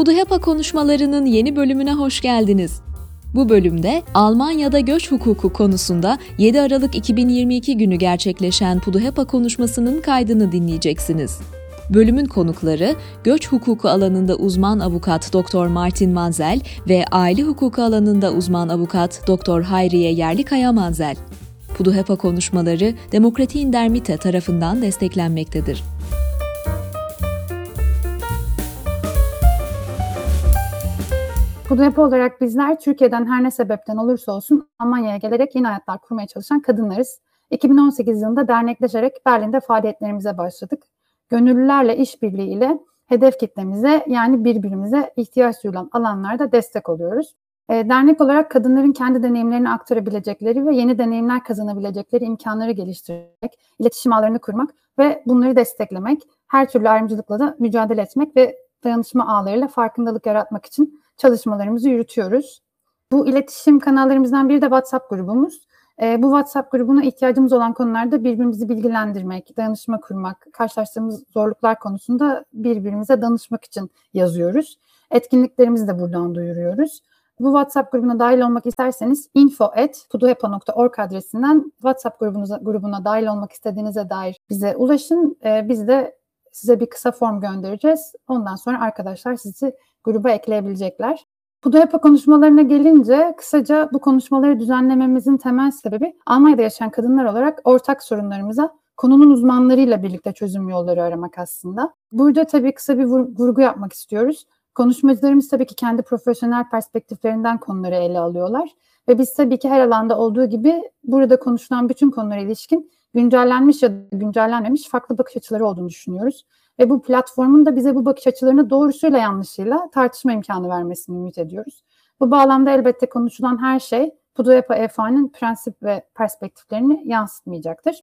Puduhepa konuşmalarının yeni bölümüne hoş geldiniz. Bu bölümde Almanya'da göç hukuku konusunda 7 Aralık 2022 günü gerçekleşen Puduhepa konuşmasının kaydını dinleyeceksiniz. Bölümün konukları göç hukuku alanında uzman avukat Dr. Martin Manzel ve aile hukuku alanında uzman avukat Dr. Hayriye Yerlikaya Manzel. Puduhepa konuşmaları Demokratin Dermite tarafından desteklenmektedir. Puduhepa olarak bizler Türkiye'den her ne sebepten olursa olsun Almanya'ya gelerek yeni hayatlar kurmaya çalışan kadınlarız. 2018 yılında dernekleşerek Berlin'de faaliyetlerimize başladık. Gönüllülerle işbirliğiyle hedef kitlemize yani birbirimize ihtiyaç duyulan alanlarda destek oluyoruz. E, dernek olarak kadınların kendi deneyimlerini aktarabilecekleri ve yeni deneyimler kazanabilecekleri imkanları geliştirmek, iletişim ağlarını kurmak ve bunları desteklemek, her türlü ayrımcılıkla da mücadele etmek ve dayanışma ağlarıyla farkındalık yaratmak için çalışmalarımızı yürütüyoruz. Bu iletişim kanallarımızdan biri de WhatsApp grubumuz. E, bu WhatsApp grubuna ihtiyacımız olan konularda birbirimizi bilgilendirmek, dayanışma kurmak, karşılaştığımız zorluklar konusunda birbirimize danışmak için yazıyoruz. Etkinliklerimizi de buradan duyuruyoruz. Bu WhatsApp grubuna dahil olmak isterseniz info.puduhepa.org adresinden WhatsApp grubunuza, grubuna dahil olmak istediğinize dair bize ulaşın. E, biz de size bir kısa form göndereceğiz. Ondan sonra arkadaşlar sizi gruba ekleyebilecekler. Puduhepa konuşmalarına gelince kısaca bu konuşmaları düzenlememizin temel sebebi Almanya'da yaşayan kadınlar olarak ortak sorunlarımıza konunun uzmanlarıyla birlikte çözüm yolları aramak aslında. Burada tabii kısa bir vurgu yapmak istiyoruz. Konuşmacılarımız tabii ki kendi profesyonel perspektiflerinden konuları ele alıyorlar. Ve biz tabii ki her alanda olduğu gibi burada konuşulan bütün konulara ilişkin güncellenmiş ya da güncellenmemiş farklı bakış açıları olduğunu düşünüyoruz. Ve bu platformun da bize bu bakış açılarını doğrusuyla yanlışıyla tartışma imkanı vermesini ümit ediyoruz. Bu bağlamda elbette konuşulan her şey Puduepa EFA'nın prensip ve perspektiflerini yansıtmayacaktır.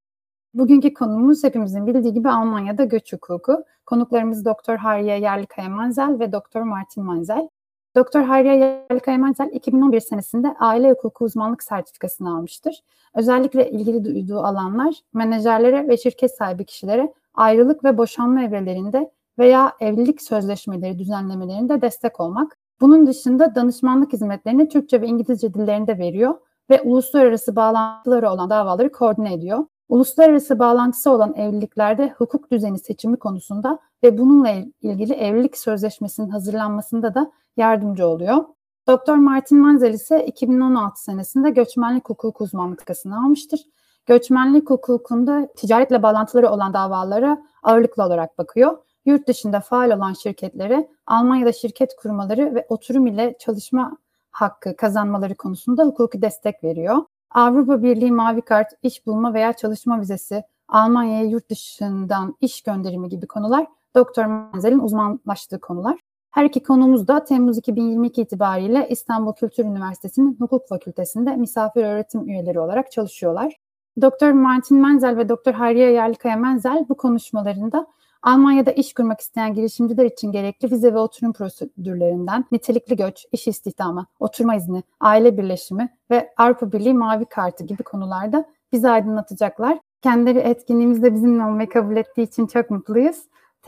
Bugünkü konumuz hepimizin bildiği gibi Almanya'da göç hukuku. Konuklarımız Dr. Hayriye Yerlikaya Manzel ve Dr. Martin Manzel. Dr. Hayriye Yerlikaya Manzel 2011 senesinde aile hukuku uzmanlık sertifikasını almıştır. Özellikle ilgili duyduğu alanlar menajerlere ve şirket sahibi kişilere ayrılık ve boşanma evrelerinde veya evlilik sözleşmeleri düzenlemelerinde destek olmak. Bunun dışında danışmanlık hizmetlerini Türkçe ve İngilizce dillerinde veriyor ve uluslararası bağlantıları olan davaları koordine ediyor. Uluslararası bağlantısı olan evliliklerde hukuk düzeni seçimi konusunda ve bununla ilgili evlilik sözleşmesinin hazırlanmasında da yardımcı oluyor. Dr. Martin Manzel ise 2016 senesinde göçmenlik hukuku uzmanlıkasını almıştır göçmenlik hukukunda ticaretle bağlantıları olan davalara ağırlıklı olarak bakıyor. Yurt dışında faal olan şirketlere Almanya'da şirket kurmaları ve oturum ile çalışma hakkı kazanmaları konusunda hukuki destek veriyor. Avrupa Birliği Mavi Kart, iş bulma veya çalışma vizesi, Almanya'ya yurt dışından iş gönderimi gibi konular Doktor Manzel'in uzmanlaştığı konular. Her iki konumuz da Temmuz 2022 itibariyle İstanbul Kültür Üniversitesi'nin hukuk fakültesinde misafir öğretim üyeleri olarak çalışıyorlar. Dr. Martin Menzel ve Dr. Hayriye Yerlikaya Menzel bu konuşmalarında Almanya'da iş kurmak isteyen girişimciler için gerekli vize ve oturum prosedürlerinden nitelikli göç, iş istihdamı, oturma izni, aile birleşimi ve Avrupa Birliği mavi kartı gibi konularda bizi aydınlatacaklar. Kendileri etkinliğimizde bizimle olmayı kabul ettiği için çok mutluyuz.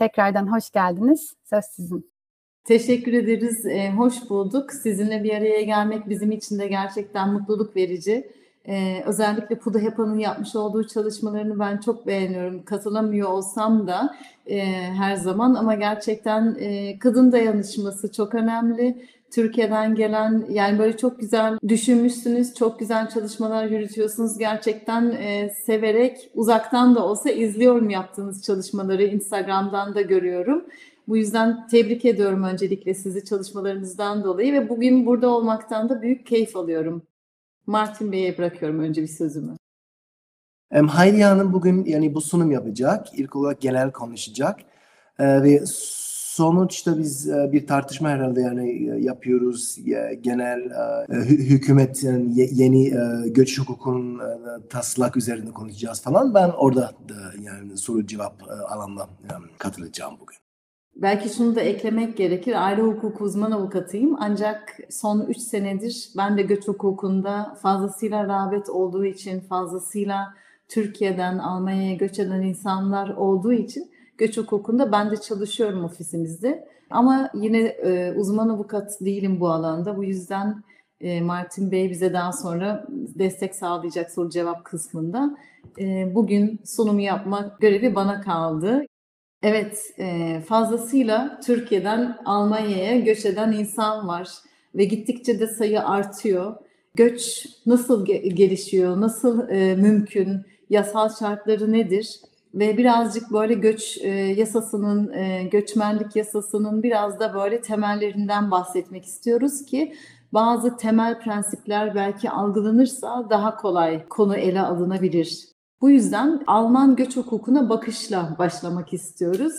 Tekrardan hoş geldiniz. Söz sizin. Teşekkür ederiz. Ee, hoş bulduk. Sizinle bir araya gelmek bizim için de gerçekten mutluluk verici. Ee, özellikle Puda Hepa'nın yapmış olduğu çalışmalarını ben çok beğeniyorum. Katılamıyor olsam da e, her zaman ama gerçekten e, kadın dayanışması çok önemli. Türkiye'den gelen yani böyle çok güzel düşünmüşsünüz, çok güzel çalışmalar yürütüyorsunuz. Gerçekten e, severek uzaktan da olsa izliyorum yaptığınız çalışmaları. Instagram'dan da görüyorum. Bu yüzden tebrik ediyorum öncelikle sizi çalışmalarınızdan dolayı ve bugün burada olmaktan da büyük keyif alıyorum. Martin Bey'e bırakıyorum önce bir sözümü. Um, Hayri Hanım bugün yani bu sunum yapacak. İlk olarak genel konuşacak. Ee, ve sonuçta biz e, bir tartışma herhalde yani e, yapıyoruz. E, genel hükümetin yeni göç hukukunun taslak üzerinde konuşacağız falan. Ben orada da yani soru cevap alanına katılacağım bugün. Belki şunu da eklemek gerekir. Aile hukuku uzman avukatıyım. Ancak son 3 senedir ben de göç hukukunda fazlasıyla rağbet olduğu için, fazlasıyla Türkiye'den Almanya'ya göç eden insanlar olduğu için göç hukukunda ben de çalışıyorum ofisimizde. Ama yine e, uzman avukat değilim bu alanda. Bu yüzden e, Martin Bey bize daha sonra destek sağlayacak soru cevap kısmında. E, bugün sunumu yapmak görevi bana kaldı. Evet, e, fazlasıyla Türkiye'den Almanya'ya göç eden insan var ve gittikçe de sayı artıyor. Göç nasıl ge- gelişiyor, nasıl e, mümkün, yasal şartları nedir? Ve birazcık böyle göç e, yasasının, e, göçmenlik yasasının biraz da böyle temellerinden bahsetmek istiyoruz ki bazı temel prensipler belki algılanırsa daha kolay konu ele alınabilir. Bu yüzden Alman göç hukukuna bakışla başlamak istiyoruz.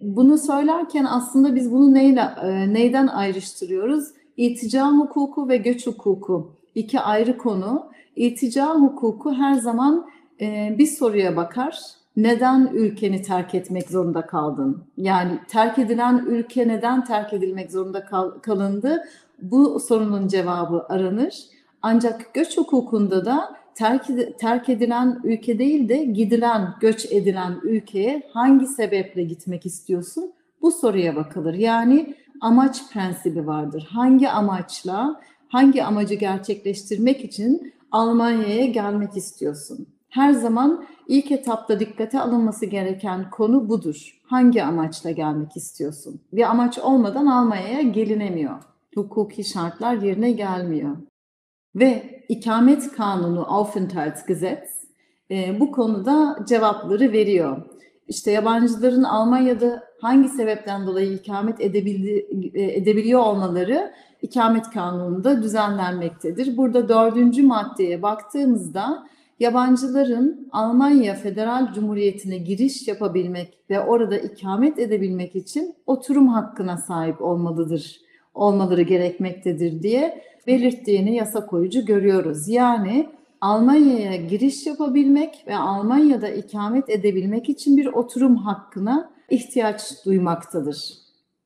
Bunu söylerken aslında biz bunu neyle, e, neyden ayrıştırıyoruz? İltica hukuku ve göç hukuku iki ayrı konu. İltica hukuku her zaman e, bir soruya bakar. Neden ülkeni terk etmek zorunda kaldın? Yani terk edilen ülke neden terk edilmek zorunda kal- kalındı? Bu sorunun cevabı aranır. Ancak göç hukukunda da terk, terk edilen ülke değil de gidilen, göç edilen ülkeye hangi sebeple gitmek istiyorsun? Bu soruya bakılır. Yani amaç prensibi vardır. Hangi amaçla, hangi amacı gerçekleştirmek için Almanya'ya gelmek istiyorsun? Her zaman ilk etapta dikkate alınması gereken konu budur. Hangi amaçla gelmek istiyorsun? Bir amaç olmadan Almanya'ya gelinemiyor. Hukuki şartlar yerine gelmiyor. Ve ikamet kanunu Aufenthaltsgesetz e, bu konuda cevapları veriyor. İşte yabancıların Almanya'da hangi sebepten dolayı ikamet e, edebiliyor olmaları ikamet kanununda düzenlenmektedir. Burada dördüncü maddeye baktığımızda yabancıların Almanya Federal Cumhuriyeti'ne giriş yapabilmek ve orada ikamet edebilmek için oturum hakkına sahip olmalıdır, olmaları gerekmektedir diye belirttiğini yasa koyucu görüyoruz. Yani Almanya'ya giriş yapabilmek ve Almanya'da ikamet edebilmek için bir oturum hakkına ihtiyaç duymaktadır.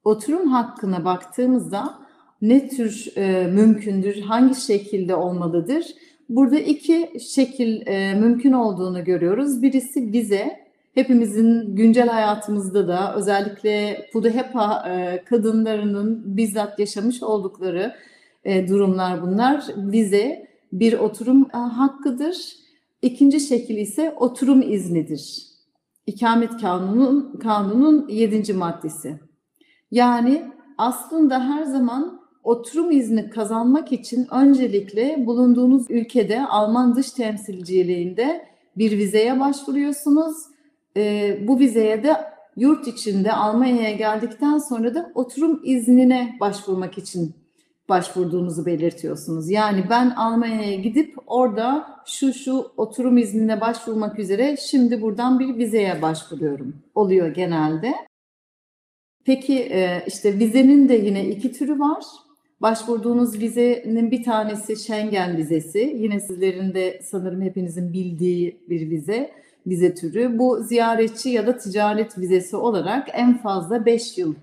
Oturum hakkına baktığımızda ne tür e, mümkündür, hangi şekilde olmalıdır? Burada iki şekil e, mümkün olduğunu görüyoruz. Birisi vize, hepimizin güncel hayatımızda da özellikle Puduhepa e, kadınlarının bizzat yaşamış oldukları e, durumlar bunlar. Vize bir oturum e, hakkıdır. İkinci şekil ise oturum iznidir. İkamet kanunun kanunun 7. maddesi. Yani aslında her zaman oturum izni kazanmak için öncelikle bulunduğunuz ülkede Alman dış temsilciliğinde bir vizeye başvuruyorsunuz. Ee, bu vizeye de yurt içinde Almanya'ya geldikten sonra da oturum iznine başvurmak için başvurduğunuzu belirtiyorsunuz. Yani ben Almanya'ya gidip orada şu şu oturum iznine başvurmak üzere şimdi buradan bir vizeye başvuruyorum. Oluyor genelde. Peki e, işte vizenin de yine iki türü var. Başvurduğunuz vizenin bir tanesi Schengen vizesi. Yine sizlerin de sanırım hepinizin bildiği bir vize, vize türü. Bu ziyaretçi ya da ticaret vizesi olarak en fazla 5 yıl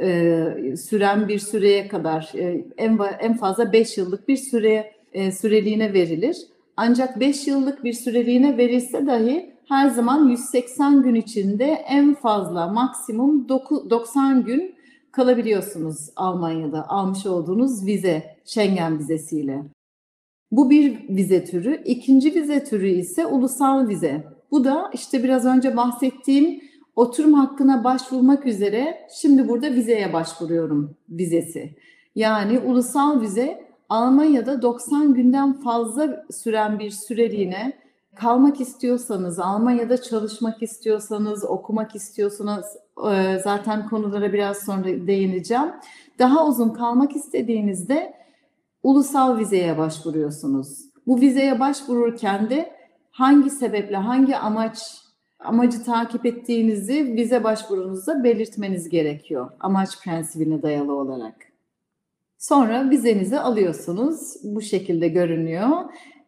e, süren bir süreye kadar e, en, en fazla 5 yıllık bir süre e, süreliğine verilir. Ancak 5 yıllık bir süreliğine verilse dahi her zaman 180 gün içinde en fazla maksimum 90 gün kalabiliyorsunuz Almanya'da almış olduğunuz vize, Schengen vizesiyle. Bu bir vize türü. İkinci vize türü ise ulusal vize. Bu da işte biraz önce bahsettiğim oturum hakkına başvurmak üzere şimdi burada vizeye başvuruyorum vizesi. Yani ulusal vize Almanya'da 90 günden fazla süren bir süreliğine kalmak istiyorsanız, Almanya'da çalışmak istiyorsanız, okumak istiyorsanız zaten konulara biraz sonra değineceğim. Daha uzun kalmak istediğinizde ulusal vizeye başvuruyorsunuz. Bu vizeye başvururken de hangi sebeple, hangi amaç amacı takip ettiğinizi vize başvurunuzda belirtmeniz gerekiyor. Amaç prensibine dayalı olarak. Sonra vizenizi alıyorsunuz. Bu şekilde görünüyor.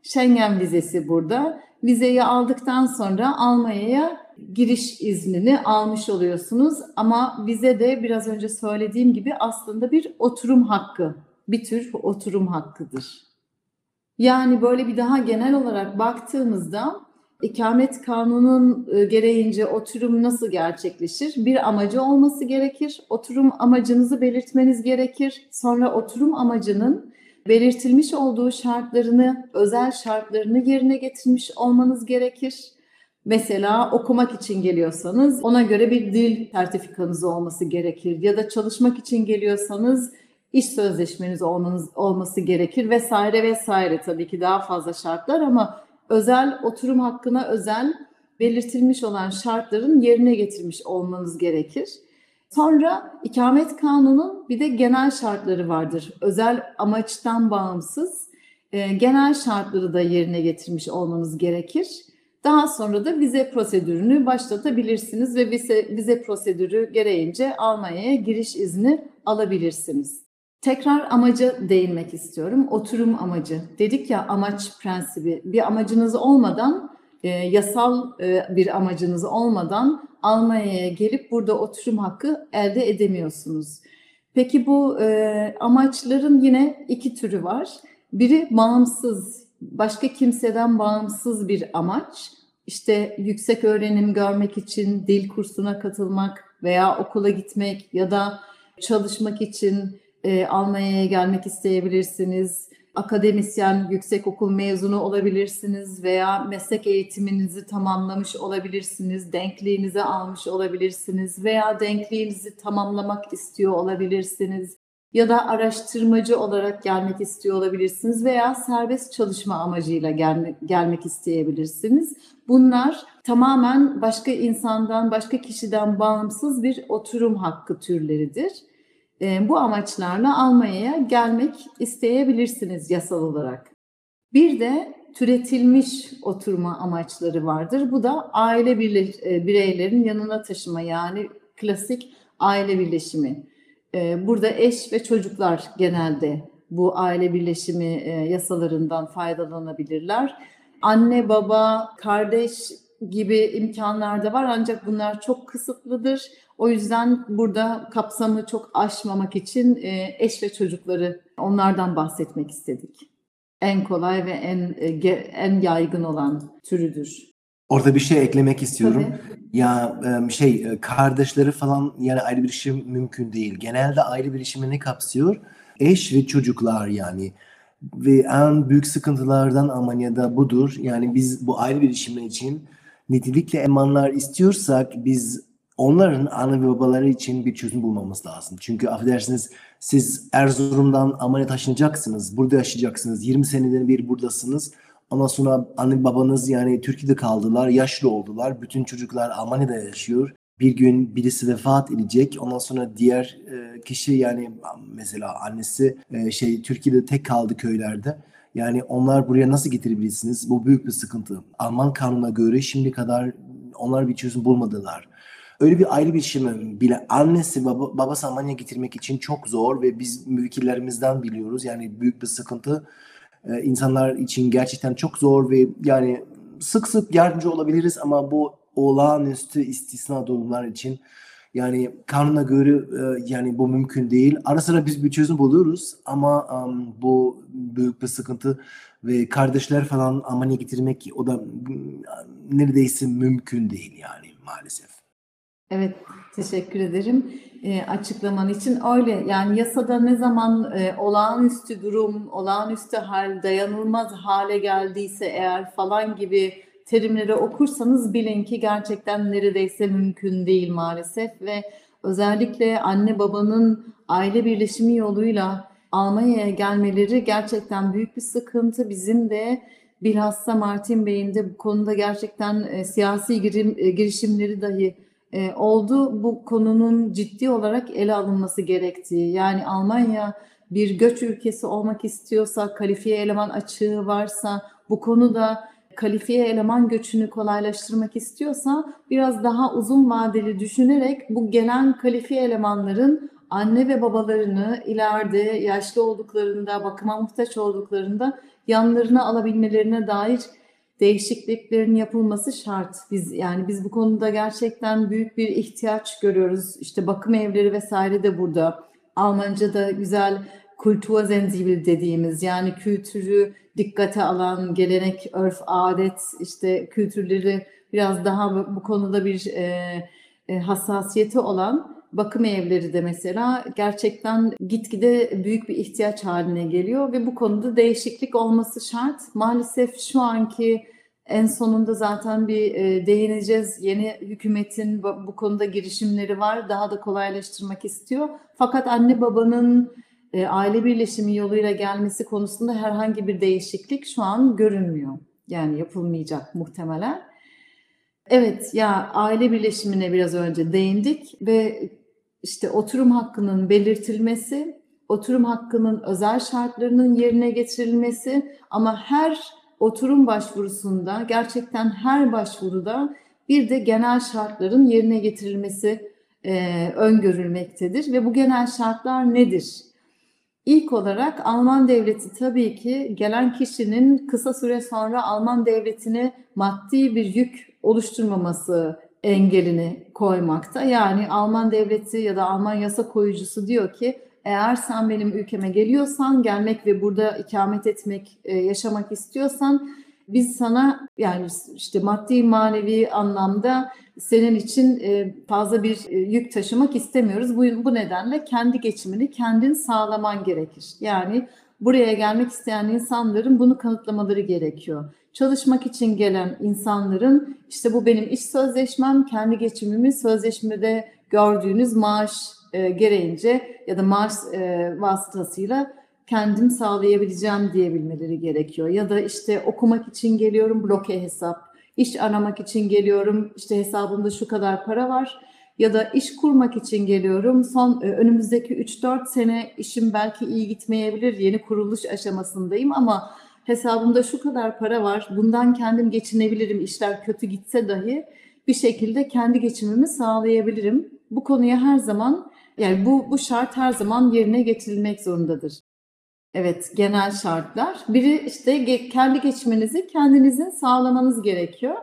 Schengen vizesi burada. Vizeyi aldıktan sonra Almanya'ya giriş iznini almış oluyorsunuz. Ama vize de biraz önce söylediğim gibi aslında bir oturum hakkı. Bir tür oturum hakkıdır. Yani böyle bir daha genel olarak baktığımızda İkamet kanunun e, gereğince oturum nasıl gerçekleşir? Bir amacı olması gerekir. Oturum amacınızı belirtmeniz gerekir. Sonra oturum amacının belirtilmiş olduğu şartlarını, özel şartlarını yerine getirmiş olmanız gerekir. Mesela okumak için geliyorsanız ona göre bir dil sertifikanız olması gerekir. Ya da çalışmak için geliyorsanız iş sözleşmeniz olmanız, olması gerekir vesaire vesaire. Tabii ki daha fazla şartlar ama özel oturum hakkına özel belirtilmiş olan şartların yerine getirmiş olmanız gerekir. Sonra ikamet kanunun bir de genel şartları vardır. Özel amaçtan bağımsız e, genel şartları da yerine getirmiş olmanız gerekir. Daha sonra da vize prosedürünü başlatabilirsiniz ve vize, vize prosedürü gereğince Almanya'ya giriş izni alabilirsiniz. Tekrar amaca değinmek istiyorum. Oturum amacı. Dedik ya amaç prensibi. Bir amacınız olmadan, e, yasal e, bir amacınız olmadan Almanya'ya gelip burada oturum hakkı elde edemiyorsunuz. Peki bu e, amaçların yine iki türü var. Biri bağımsız, başka kimseden bağımsız bir amaç. İşte yüksek öğrenim görmek için dil kursuna katılmak veya okula gitmek ya da çalışmak için e, Almanya'ya gelmek isteyebilirsiniz. Akademisyen, yüksekokul mezunu olabilirsiniz veya meslek eğitiminizi tamamlamış olabilirsiniz, denkliğinizi almış olabilirsiniz veya denkliğinizi tamamlamak istiyor olabilirsiniz ya da araştırmacı olarak gelmek istiyor olabilirsiniz veya serbest çalışma amacıyla gelmek, gelmek isteyebilirsiniz. Bunlar tamamen başka insandan, başka kişiden bağımsız bir oturum hakkı türleridir. E, bu amaçlarla Almanya'ya gelmek isteyebilirsiniz yasal olarak. Bir de türetilmiş oturma amaçları vardır. Bu da aile e, bireylerin yanına taşıma yani klasik aile birleşimi. E, burada eş ve çocuklar genelde bu aile birleşimi e, yasalarından faydalanabilirler. Anne, baba, kardeş gibi imkanlar da var ancak bunlar çok kısıtlıdır. O yüzden burada kapsamı çok aşmamak için e, eş ve çocukları onlardan bahsetmek istedik. En kolay ve en e, en yaygın olan türüdür. Orada bir şey eklemek istiyorum. Tabii. Ya em, şey e, kardeşleri falan yani ayrı bir işim mümkün değil. Genelde ayrı bir işimi ne kapsıyor? Eş ve çocuklar yani. Ve en büyük sıkıntılardan Almanya'da budur. Yani biz bu ayrı bir işimin için nitelikli emanlar istiyorsak biz onların ana ve babaları için bir çözüm bulmamız lazım. Çünkü affedersiniz siz Erzurum'dan Almanya'ya taşınacaksınız. Burada yaşayacaksınız. 20 seneden bir buradasınız. Ondan sonra anne babanız yani Türkiye'de kaldılar, yaşlı oldular. Bütün çocuklar Almanya'da yaşıyor. Bir gün birisi vefat edecek. Ondan sonra diğer e, kişi yani mesela annesi e, şey Türkiye'de tek kaldı köylerde. Yani onlar buraya nasıl getirebilirsiniz? Bu büyük bir sıkıntı. Alman kanuna göre şimdi kadar onlar bir çözüm bulmadılar. Öyle bir ayrı bir şey mi? Bile annesi baba, babası Almanya'ya getirmek için çok zor ve biz müvekkillerimizden biliyoruz. Yani büyük bir sıkıntı. Ee, insanlar için gerçekten çok zor ve yani sık sık yardımcı olabiliriz ama bu olağanüstü istisna durumlar için yani kanuna göre e, yani bu mümkün değil. Ara sıra biz bir çözüm buluyoruz ama um, bu büyük bir sıkıntı ve kardeşler falan Almanya'ya getirmek o da neredeyse mümkün değil yani maalesef. Evet, teşekkür ederim e, açıklaman için. Öyle yani yasada ne zaman e, olağanüstü durum, olağanüstü hal, dayanılmaz hale geldiyse eğer falan gibi terimleri okursanız bilin ki gerçekten neredeyse mümkün değil maalesef ve özellikle anne babanın aile birleşimi yoluyla Almanya'ya gelmeleri gerçekten büyük bir sıkıntı. Bizim de bilhassa Martin Bey'in de bu konuda gerçekten e, siyasi girim, e, girişimleri dahi e, oldu. Bu konunun ciddi olarak ele alınması gerektiği. Yani Almanya bir göç ülkesi olmak istiyorsa, kalifiye eleman açığı varsa, bu konuda kalifiye eleman göçünü kolaylaştırmak istiyorsa biraz daha uzun vadeli düşünerek bu gelen kalifiye elemanların anne ve babalarını ileride yaşlı olduklarında, bakıma muhtaç olduklarında yanlarına alabilmelerine dair değişikliklerin yapılması şart. Biz yani biz bu konuda gerçekten büyük bir ihtiyaç görüyoruz. İşte bakım evleri vesaire de burada. Almanca'da güzel kultursensibel dediğimiz yani kültürü dikkate alan gelenek, örf, adet işte kültürleri biraz daha bu konuda bir e, e, hassasiyeti olan bakım evleri de mesela gerçekten gitgide büyük bir ihtiyaç haline geliyor ve bu konuda değişiklik olması şart. Maalesef şu anki en sonunda zaten bir e, değineceğiz. Yeni hükümetin bu, konuda girişimleri var. Daha da kolaylaştırmak istiyor. Fakat anne babanın e, aile birleşimi yoluyla gelmesi konusunda herhangi bir değişiklik şu an görünmüyor. Yani yapılmayacak muhtemelen. Evet ya aile birleşimine biraz önce değindik ve işte oturum hakkının belirtilmesi, oturum hakkının özel şartlarının yerine getirilmesi ama her oturum başvurusunda gerçekten her başvuruda bir de genel şartların yerine getirilmesi e, öngörülmektedir ve bu genel şartlar nedir? İlk olarak Alman devleti tabii ki gelen kişinin kısa süre sonra Alman devletine maddi bir yük oluşturmaması engelini koymakta. Yani Alman devleti ya da Alman yasa koyucusu diyor ki eğer sen benim ülkeme geliyorsan, gelmek ve burada ikamet etmek, e, yaşamak istiyorsan biz sana yani işte maddi manevi anlamda senin için e, fazla bir e, yük taşımak istemiyoruz. Bu, bu nedenle kendi geçimini kendin sağlaman gerekir. Yani buraya gelmek isteyen insanların bunu kanıtlamaları gerekiyor. Çalışmak için gelen insanların işte bu benim iş sözleşmem, kendi geçimimi sözleşmede gördüğünüz maaş e, gereğince ya da maaş e, vasıtasıyla kendim sağlayabileceğim diyebilmeleri gerekiyor. Ya da işte okumak için geliyorum bloke hesap, iş aramak için geliyorum işte hesabımda şu kadar para var ya da iş kurmak için geliyorum. Son e, önümüzdeki 3-4 sene işim belki iyi gitmeyebilir. Yeni kuruluş aşamasındayım ama hesabımda şu kadar para var. Bundan kendim geçinebilirim. İşler kötü gitse dahi bir şekilde kendi geçimimi sağlayabilirim. Bu konuya her zaman yani bu bu şart her zaman yerine getirilmek zorundadır. Evet, genel şartlar. Biri işte kendi geçiminizi kendinizin sağlamanız gerekiyor.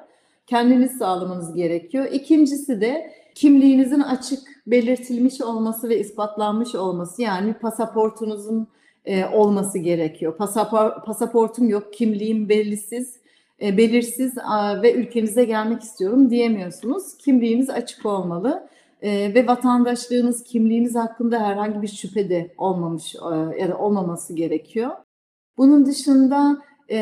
Kendiniz sağlamanız gerekiyor. İkincisi de kimliğinizin açık belirtilmiş olması ve ispatlanmış olması. Yani pasaportunuzun e, olması gerekiyor. Pasapor, pasaportum yok, kimliğim bellisiz, e, belirsiz a, ve ülkenize gelmek istiyorum diyemiyorsunuz. Kimliğiniz açık olmalı e, ve vatandaşlığınız, kimliğiniz hakkında herhangi bir şüphe de olmamış e, ya da olmaması gerekiyor. Bunun dışında e,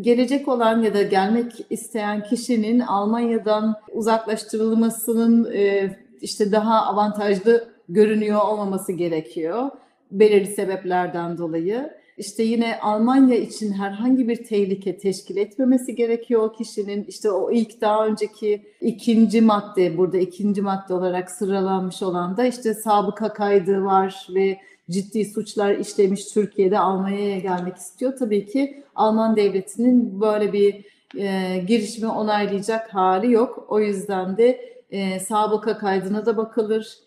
gelecek olan ya da gelmek isteyen kişinin Almanya'dan uzaklaştırılmasının e, işte daha avantajlı görünüyor olmaması gerekiyor belirli sebeplerden dolayı. İşte yine Almanya için herhangi bir tehlike teşkil etmemesi gerekiyor o kişinin. İşte o ilk daha önceki ikinci madde burada ikinci madde olarak sıralanmış olan da işte sabıka kaydı var ve ciddi suçlar işlemiş Türkiye'de Almanya'ya gelmek istiyor. Tabii ki Alman devletinin böyle bir e, girişimi onaylayacak hali yok. O yüzden de e, sabıka kaydına da bakılır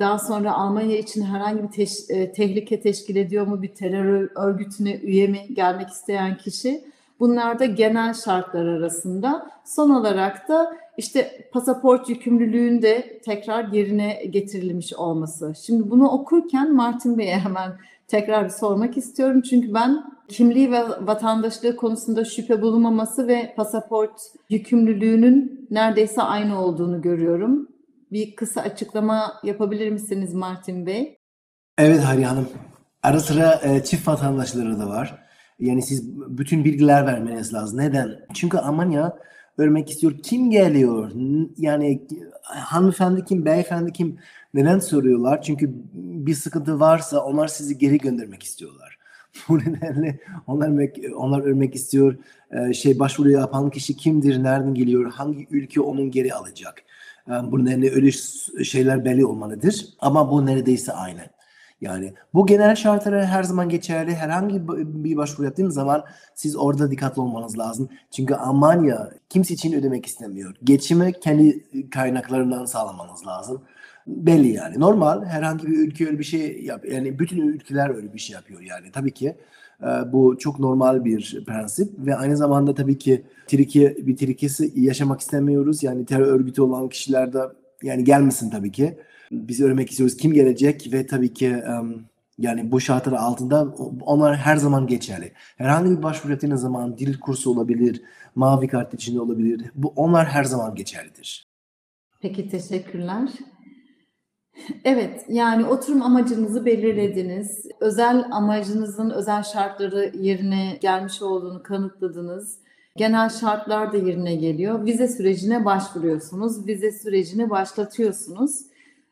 daha sonra Almanya için herhangi bir teş, e, tehlike teşkil ediyor mu bir terör örgütüne üye mi gelmek isteyen kişi? Bunlar da genel şartlar arasında. Son olarak da işte pasaport yükümlülüğünde tekrar yerine getirilmiş olması. Şimdi bunu okurken Martin Bey'e hemen tekrar bir sormak istiyorum. Çünkü ben kimliği ve vatandaşlığı konusunda şüphe bulunmaması ve pasaport yükümlülüğünün neredeyse aynı olduğunu görüyorum bir kısa açıklama yapabilir misiniz Martin Bey? Evet Hayri Hanım. Ara sıra e, çift vatandaşları da var. Yani siz bütün bilgiler vermeniz lazım. Neden? Çünkü Almanya ölmek istiyor. Kim geliyor? Yani hanımefendi kim, beyefendi kim? Neden soruyorlar? Çünkü bir sıkıntı varsa onlar sizi geri göndermek istiyorlar. Bu nedenle onlar ölmek, onlar ölmek istiyor. Ee, şey başvuru yapan kişi kimdir, nereden geliyor, hangi ülke onun geri alacak? Bunun nedenle öyle şeyler belli olmalıdır. Ama bu neredeyse aynı. Yani bu genel şartlar her zaman geçerli. Herhangi bir başvuru yaptığınız zaman siz orada dikkatli olmanız lazım. Çünkü Almanya kimse için ödemek istemiyor. Geçimi kendi kaynaklarından sağlamanız lazım. Belli yani. Normal herhangi bir ülke öyle bir şey yap. Yani bütün ülkeler öyle bir şey yapıyor yani. Tabii ki ee, bu çok normal bir prensip ve aynı zamanda tabii ki Türkiye bir Türkiye'si yaşamak istemiyoruz. Yani terör örgütü olan kişiler de yani gelmesin tabii ki. Biz ölmek istiyoruz. Kim gelecek ve tabii ki Yani bu şartlar altında onlar her zaman geçerli. Herhangi bir başvuru yaptığınız zaman dil kursu olabilir, mavi kart içinde olabilir. Bu onlar her zaman geçerlidir. Peki teşekkürler. Evet, yani oturum amacınızı belirlediniz. Özel amacınızın özel şartları yerine gelmiş olduğunu kanıtladınız. Genel şartlar da yerine geliyor. Vize sürecine başvuruyorsunuz. Vize sürecini başlatıyorsunuz.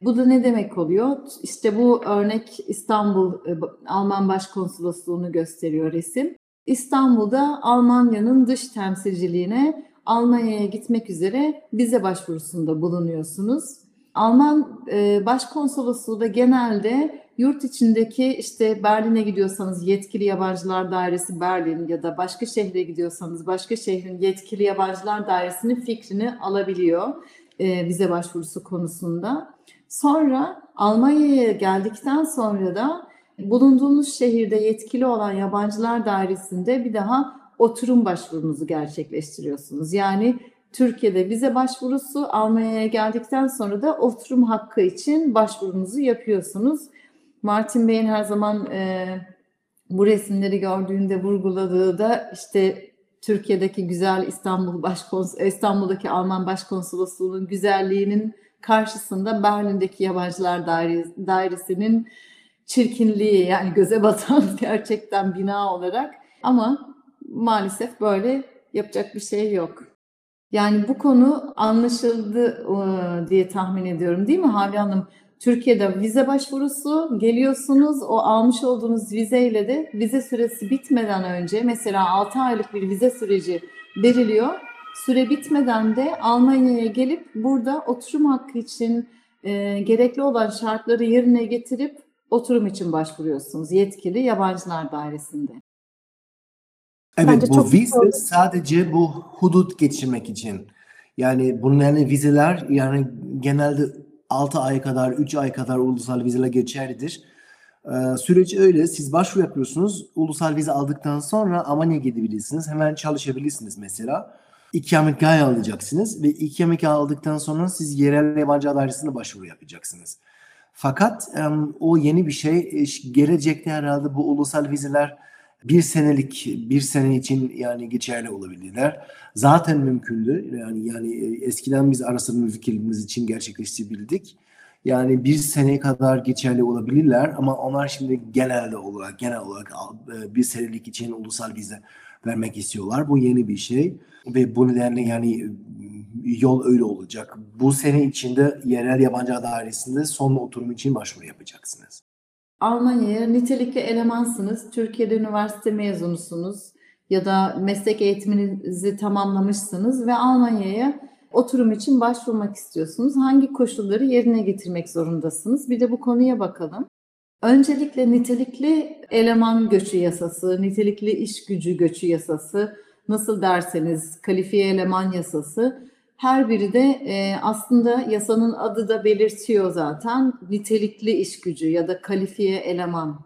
Bu da ne demek oluyor? İşte bu örnek İstanbul e, Alman Başkonsolosluğunu gösteriyor resim. İstanbul'da Almanya'nın dış temsilciliğine Almanya'ya gitmek üzere vize başvurusunda bulunuyorsunuz. Alman e, Başkonsolosluğu da genelde yurt içindeki işte Berlin'e gidiyorsanız yetkili yabancılar dairesi Berlin ya da başka şehre gidiyorsanız başka şehrin yetkili yabancılar dairesinin fikrini alabiliyor e, vize başvurusu konusunda. Sonra Almanya'ya geldikten sonra da bulunduğunuz şehirde yetkili olan yabancılar dairesinde bir daha oturum başvurunuzu gerçekleştiriyorsunuz. Yani Türkiye'de vize başvurusu, Almanya'ya geldikten sonra da oturum hakkı için başvurunuzu yapıyorsunuz. Martin Bey'in her zaman e, bu resimleri gördüğünde vurguladığı da işte Türkiye'deki güzel İstanbul Başkons İstanbul'daki Alman Başkonsolosluğu'nun güzelliğinin karşısında Berlin'deki Yabancılar Daire- Dairesi'nin çirkinliği yani göze batan gerçekten bina olarak ama maalesef böyle yapacak bir şey yok. Yani bu konu anlaşıldı e, diye tahmin ediyorum değil mi Havli Hanım? Türkiye'de vize başvurusu geliyorsunuz o almış olduğunuz vizeyle de vize süresi bitmeden önce mesela 6 aylık bir vize süreci veriliyor. Süre bitmeden de Almanya'ya gelip burada oturum hakkı için e, gerekli olan şartları yerine getirip oturum için başvuruyorsunuz yetkili yabancılar dairesinde. Evet Bence bu vize doğru. sadece bu hudut geçirmek için. Yani yani vizeler yani genelde 6 ay kadar 3 ay kadar ulusal vizeler geçerlidir. Ee, süreç öyle. Siz başvuru yapıyorsunuz. Ulusal vize aldıktan sonra Almanya'ya gidebilirsiniz. Hemen çalışabilirsiniz mesela. İkametgah alacaksınız ve ikametgah aldıktan sonra siz yerel yabancı dairesine başvuru yapacaksınız. Fakat em, o yeni bir şey. E, Gelecekte herhalde bu ulusal vizeler bir senelik bir sene için yani geçerli olabilirler. Zaten mümkündü. Yani yani e, eskiden biz araştırma fikirlerimiz için gerçekleştirebildik. Yani bir sene kadar geçerli olabilirler ama onlar şimdi genelde olarak genel olarak e, bir senelik için ulusal vize vermek istiyorlar. Bu yeni bir şey ve bu nedenle yani e, yol öyle olacak. Bu sene içinde yerel yabancı dairesinde son oturum için başvuru yapacaksınız. Almanya'ya nitelikli elemansınız. Türkiye'de üniversite mezunusunuz ya da meslek eğitiminizi tamamlamışsınız ve Almanya'ya oturum için başvurmak istiyorsunuz. Hangi koşulları yerine getirmek zorundasınız? Bir de bu konuya bakalım. Öncelikle nitelikli eleman göçü yasası, nitelikli iş gücü göçü yasası, nasıl derseniz kalifiye eleman yasası her biri de e, aslında yasanın adı da belirtiyor zaten nitelikli iş gücü ya da kalifiye eleman.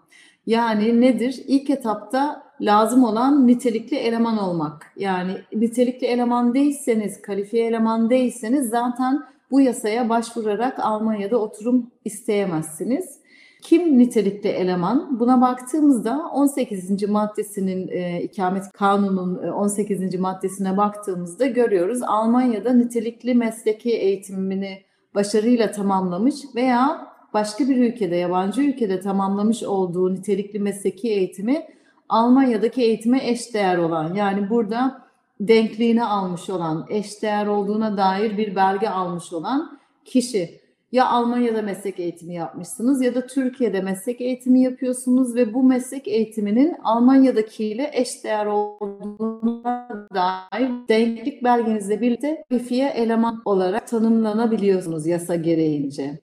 Yani nedir? İlk etapta lazım olan nitelikli eleman olmak. Yani nitelikli eleman değilseniz, kalifiye eleman değilseniz zaten bu yasaya başvurarak Almanya'da oturum isteyemezsiniz. Kim nitelikli eleman? Buna baktığımızda 18. maddesinin e, ikamet kanunun e, 18. maddesine baktığımızda görüyoruz. Almanya'da nitelikli mesleki eğitimini başarıyla tamamlamış veya başka bir ülkede, yabancı ülkede tamamlamış olduğu nitelikli mesleki eğitimi Almanya'daki eğitime eşdeğer olan yani burada denkliğini almış olan, eşdeğer olduğuna dair bir belge almış olan kişi. Ya Almanya'da meslek eğitimi yapmışsınız ya da Türkiye'de meslek eğitimi yapıyorsunuz ve bu meslek eğitiminin Almanya'dakiyle eşdeğer olduğuna dair denklik belgenizle birlikte kalifiye eleman olarak tanımlanabiliyorsunuz yasa gereğince.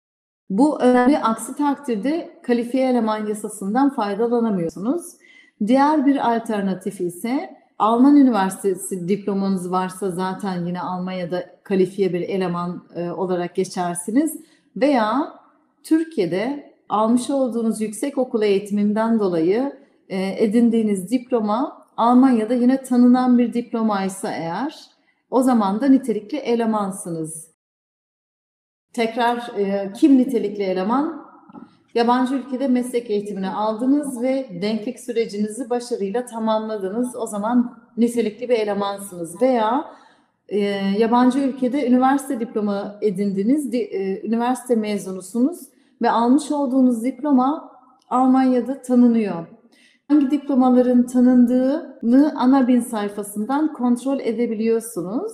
Bu önemli aksi takdirde kalifiye eleman yasasından faydalanamıyorsunuz. Diğer bir alternatif ise Alman üniversitesi diplomanız varsa zaten yine Almanya'da kalifiye bir eleman e, olarak geçersiniz. Veya Türkiye'de almış olduğunuz yüksek okul eğitiminden dolayı e, edindiğiniz diploma Almanya'da yine tanınan bir diplomaysa eğer o zaman da nitelikli elemansınız. Tekrar e, kim nitelikli eleman? Yabancı ülkede meslek eğitimini aldınız ve denklik sürecinizi başarıyla tamamladınız. O zaman nitelikli bir elemansınız veya e, yabancı ülkede üniversite diploma edindiniz, di, e, üniversite mezunusunuz ve almış olduğunuz diploma Almanya'da tanınıyor. Hangi diplomaların tanındığını ANABİN sayfasından kontrol edebiliyorsunuz.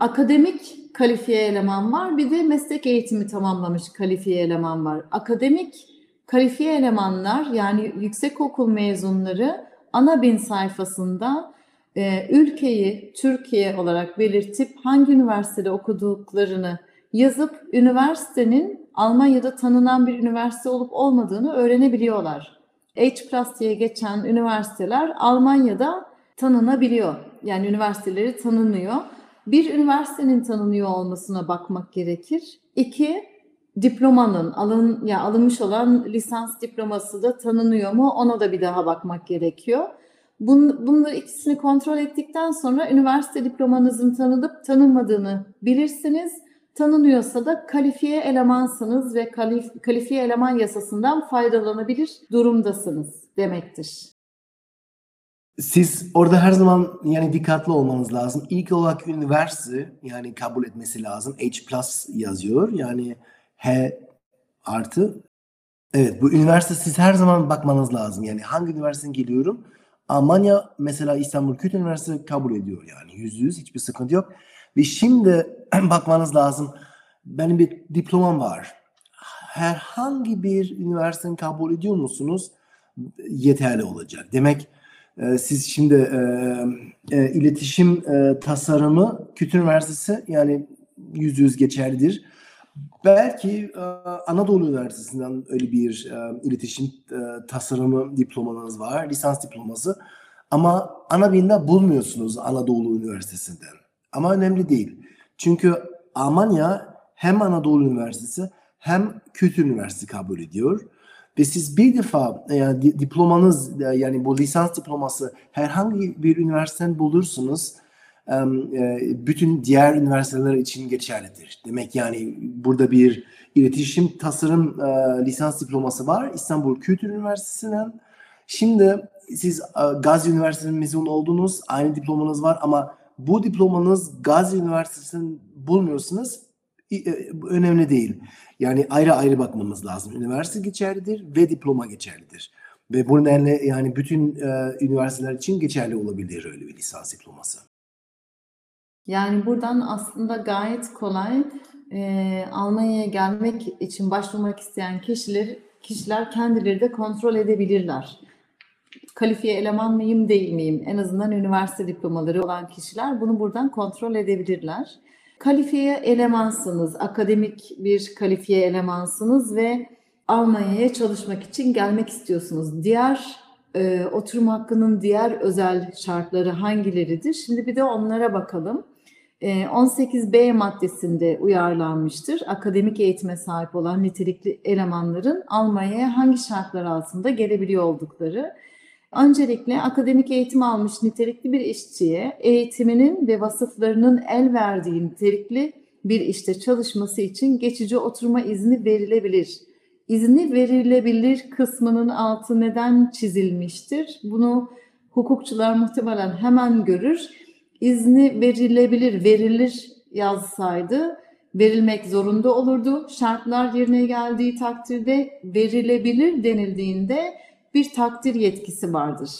Akademik kalifiye eleman var, bir de meslek eğitimi tamamlamış kalifiye eleman var. Akademik kalifiye elemanlar yani yüksekokul mezunları ANABİN sayfasında e, ülkeyi Türkiye olarak belirtip hangi üniversitede okuduklarını yazıp üniversitenin Almanya'da tanınan bir üniversite olup olmadığını öğrenebiliyorlar. H diye geçen üniversiteler Almanya'da tanınabiliyor. Yani üniversiteleri tanınıyor. Bir üniversitenin tanınıyor olmasına bakmak gerekir. İki, diplomanın alın ya alınmış olan lisans diploması da tanınıyor mu? Ona da bir daha bakmak gerekiyor. Bun, bunları ikisini kontrol ettikten sonra üniversite diplomanızın tanınıp tanınmadığını bilirsiniz. Tanınıyorsa da kalifiye elemansınız ve kalif, kalifiye eleman yasasından faydalanabilir durumdasınız demektir. Siz orada her zaman yani dikkatli olmanız lazım. İlk olarak üniversite yani kabul etmesi lazım. H plus yazıyor. Yani H artı. Evet bu üniversite siz her zaman bakmanız lazım. Yani hangi üniversiteden geliyorum? Almanya mesela İstanbul Kültür Üniversitesi kabul ediyor yani yüz yüz hiçbir sıkıntı yok. Ve şimdi bakmanız lazım. Benim bir diplomam var. Herhangi bir üniversiteden kabul ediyor musunuz? Yeterli olacak. Demek e, siz şimdi e, e, iletişim e, tasarımı Kültür Üniversitesi yani yüz yüz geçerlidir. Belki e, Anadolu Üniversitesi'nden öyle bir e, iletişim e, tasarımı diplomanız var, lisans diploması. Ama Anabin'de bulmuyorsunuz Anadolu Üniversitesi'nden. Ama önemli değil. Çünkü Almanya hem Anadolu Üniversitesi hem Kültür Üniversitesi kabul ediyor. Ve siz bir defa di- diplomanız yani bu lisans diploması herhangi bir üniversiteden bulursunuz bütün diğer üniversiteler için geçerlidir. Demek yani burada bir iletişim tasarım lisans diploması var İstanbul Kültür Üniversitesi'nden. Şimdi siz Gazi Üniversitesi'nin mezun oldunuz, aynı diplomanız var ama bu diplomanız Gazi Üniversitesi'nden bulmuyorsunuz. Önemli değil. Yani ayrı ayrı bakmamız lazım. Üniversite geçerlidir ve diploma geçerlidir. Ve bu nedenle yani bütün üniversiteler için geçerli olabilir öyle bir lisans diploması. Yani buradan aslında gayet kolay e, Almanya'ya gelmek için başvurmak isteyen kişiler kişiler kendileri de kontrol edebilirler. Kalifiye eleman mıyım değil miyim? En azından üniversite diplomaları olan kişiler bunu buradan kontrol edebilirler. Kalifiye elemansınız, akademik bir kalifiye elemansınız ve Almanya'ya çalışmak için gelmek istiyorsunuz. Diğer e, oturum hakkının diğer özel şartları hangileridir? Şimdi bir de onlara bakalım. 18b maddesinde uyarlanmıştır. Akademik eğitime sahip olan nitelikli elemanların Almanya'ya hangi şartlar altında gelebiliyor oldukları. Öncelikle akademik eğitim almış nitelikli bir işçiye eğitiminin ve vasıflarının el verdiği nitelikli bir işte çalışması için geçici oturma izni verilebilir. İzni verilebilir kısmının altı neden çizilmiştir? Bunu hukukçular muhtemelen hemen görür izni verilebilir, verilir yazsaydı verilmek zorunda olurdu. Şartlar yerine geldiği takdirde verilebilir denildiğinde bir takdir yetkisi vardır.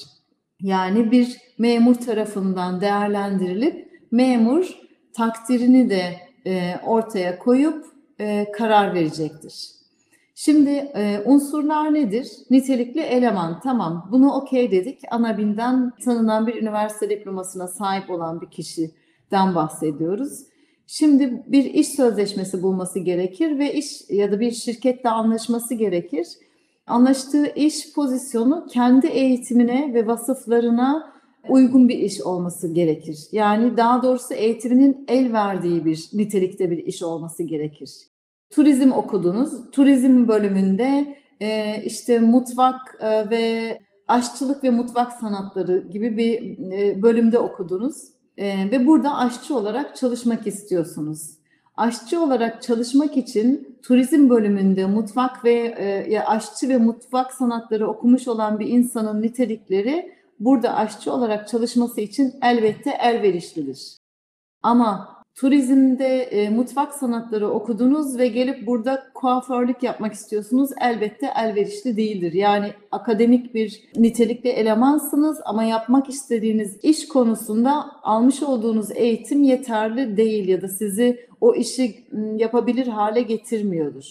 Yani bir memur tarafından değerlendirilip memur takdirini de e, ortaya koyup e, karar verecektir. Şimdi e, unsurlar nedir? Nitelikli eleman. Tamam bunu okey dedik. Anabin'den tanınan bir üniversite diplomasına sahip olan bir kişiden bahsediyoruz. Şimdi bir iş sözleşmesi bulması gerekir ve iş ya da bir şirketle anlaşması gerekir. Anlaştığı iş pozisyonu kendi eğitimine ve vasıflarına uygun bir iş olması gerekir. Yani daha doğrusu eğitiminin el verdiği bir nitelikte bir iş olması gerekir turizm okudunuz. Turizm bölümünde e, işte mutfak e, ve aşçılık ve mutfak sanatları gibi bir e, bölümde okudunuz. Ve burada aşçı olarak çalışmak istiyorsunuz. Aşçı olarak çalışmak için turizm bölümünde mutfak ve e, aşçı ve mutfak sanatları okumuş olan bir insanın nitelikleri burada aşçı olarak çalışması için elbette elverişlidir. Ama turizmde e, mutfak sanatları okudunuz ve gelip burada kuaförlük yapmak istiyorsunuz elbette elverişli değildir. Yani akademik bir nitelikli elemansınız ama yapmak istediğiniz iş konusunda almış olduğunuz eğitim yeterli değil ya da sizi o işi yapabilir hale getirmiyordur.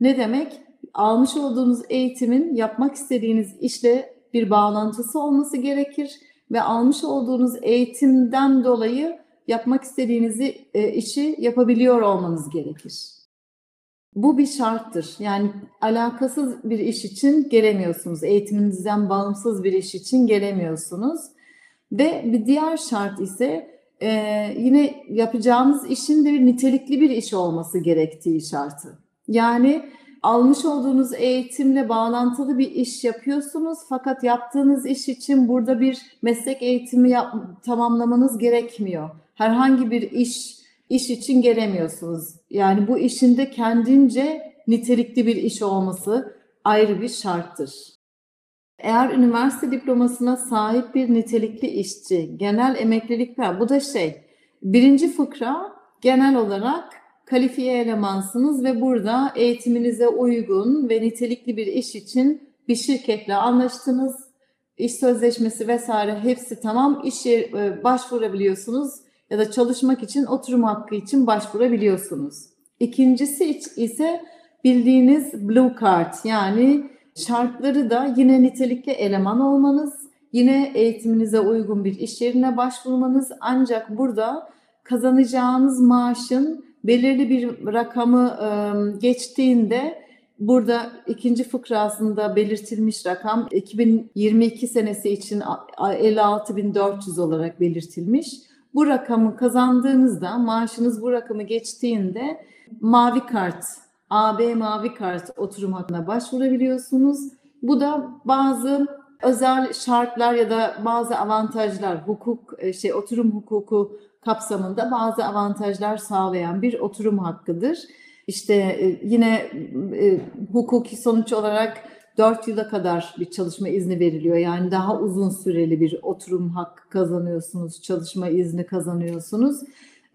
Ne demek? Almış olduğunuz eğitimin yapmak istediğiniz işle bir bağlantısı olması gerekir ve almış olduğunuz eğitimden dolayı yapmak istediğinizi e, işi yapabiliyor olmanız gerekir. Bu bir şarttır. Yani alakasız bir iş için gelemiyorsunuz. Eğitiminizden bağımsız bir iş için gelemiyorsunuz. Ve bir diğer şart ise e, yine yapacağınız işin de bir nitelikli bir iş olması gerektiği şartı. Yani almış olduğunuz eğitimle bağlantılı bir iş yapıyorsunuz fakat yaptığınız iş için burada bir meslek eğitimi yap, tamamlamanız gerekmiyor. Herhangi bir iş iş için gelemiyorsunuz. Yani bu işin de kendince nitelikli bir iş olması ayrı bir şarttır. Eğer üniversite diplomasına sahip bir nitelikli işçi, genel emeklilik var. Bu da şey, birinci fıkra genel olarak kalifiye elemansınız ve burada eğitiminize uygun ve nitelikli bir iş için bir şirketle anlaştınız. İş sözleşmesi vesaire hepsi tamam. İş e, başvurabiliyorsunuz ya da çalışmak için oturum hakkı için başvurabiliyorsunuz. İkincisi ise bildiğiniz blue card yani şartları da yine nitelikli eleman olmanız, yine eğitiminize uygun bir iş yerine başvurmanız ancak burada kazanacağınız maaşın belirli bir rakamı geçtiğinde burada ikinci fıkrasında belirtilmiş rakam 2022 senesi için 56.400 olarak belirtilmiş. Bu rakamı kazandığınızda maaşınız bu rakamı geçtiğinde mavi kart, AB mavi kart oturum hakkına başvurabiliyorsunuz. Bu da bazı özel şartlar ya da bazı avantajlar, hukuk şey oturum hukuku kapsamında bazı avantajlar sağlayan bir oturum hakkıdır. İşte yine e, hukuki sonuç olarak 4 yıla kadar bir çalışma izni veriliyor. Yani daha uzun süreli bir oturum hakkı kazanıyorsunuz, çalışma izni kazanıyorsunuz.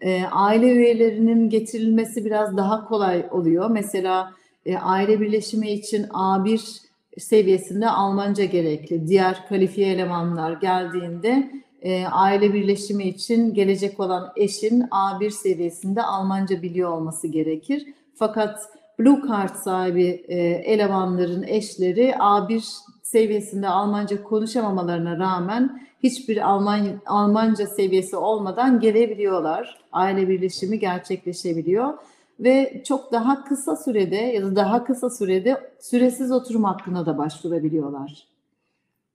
E, aile üyelerinin getirilmesi biraz daha kolay oluyor. Mesela e, aile birleşimi için A1 seviyesinde Almanca gerekli. Diğer kalifiye elemanlar geldiğinde e, aile birleşimi için gelecek olan eşin A1 seviyesinde Almanca biliyor olması gerekir. Fakat Blue Card sahibi e, elemanların eşleri A1 seviyesinde Almanca konuşamamalarına rağmen hiçbir Alman, Almanca seviyesi olmadan gelebiliyorlar. Aile birleşimi gerçekleşebiliyor ve çok daha kısa sürede ya da daha kısa sürede süresiz oturum hakkına da başvurabiliyorlar.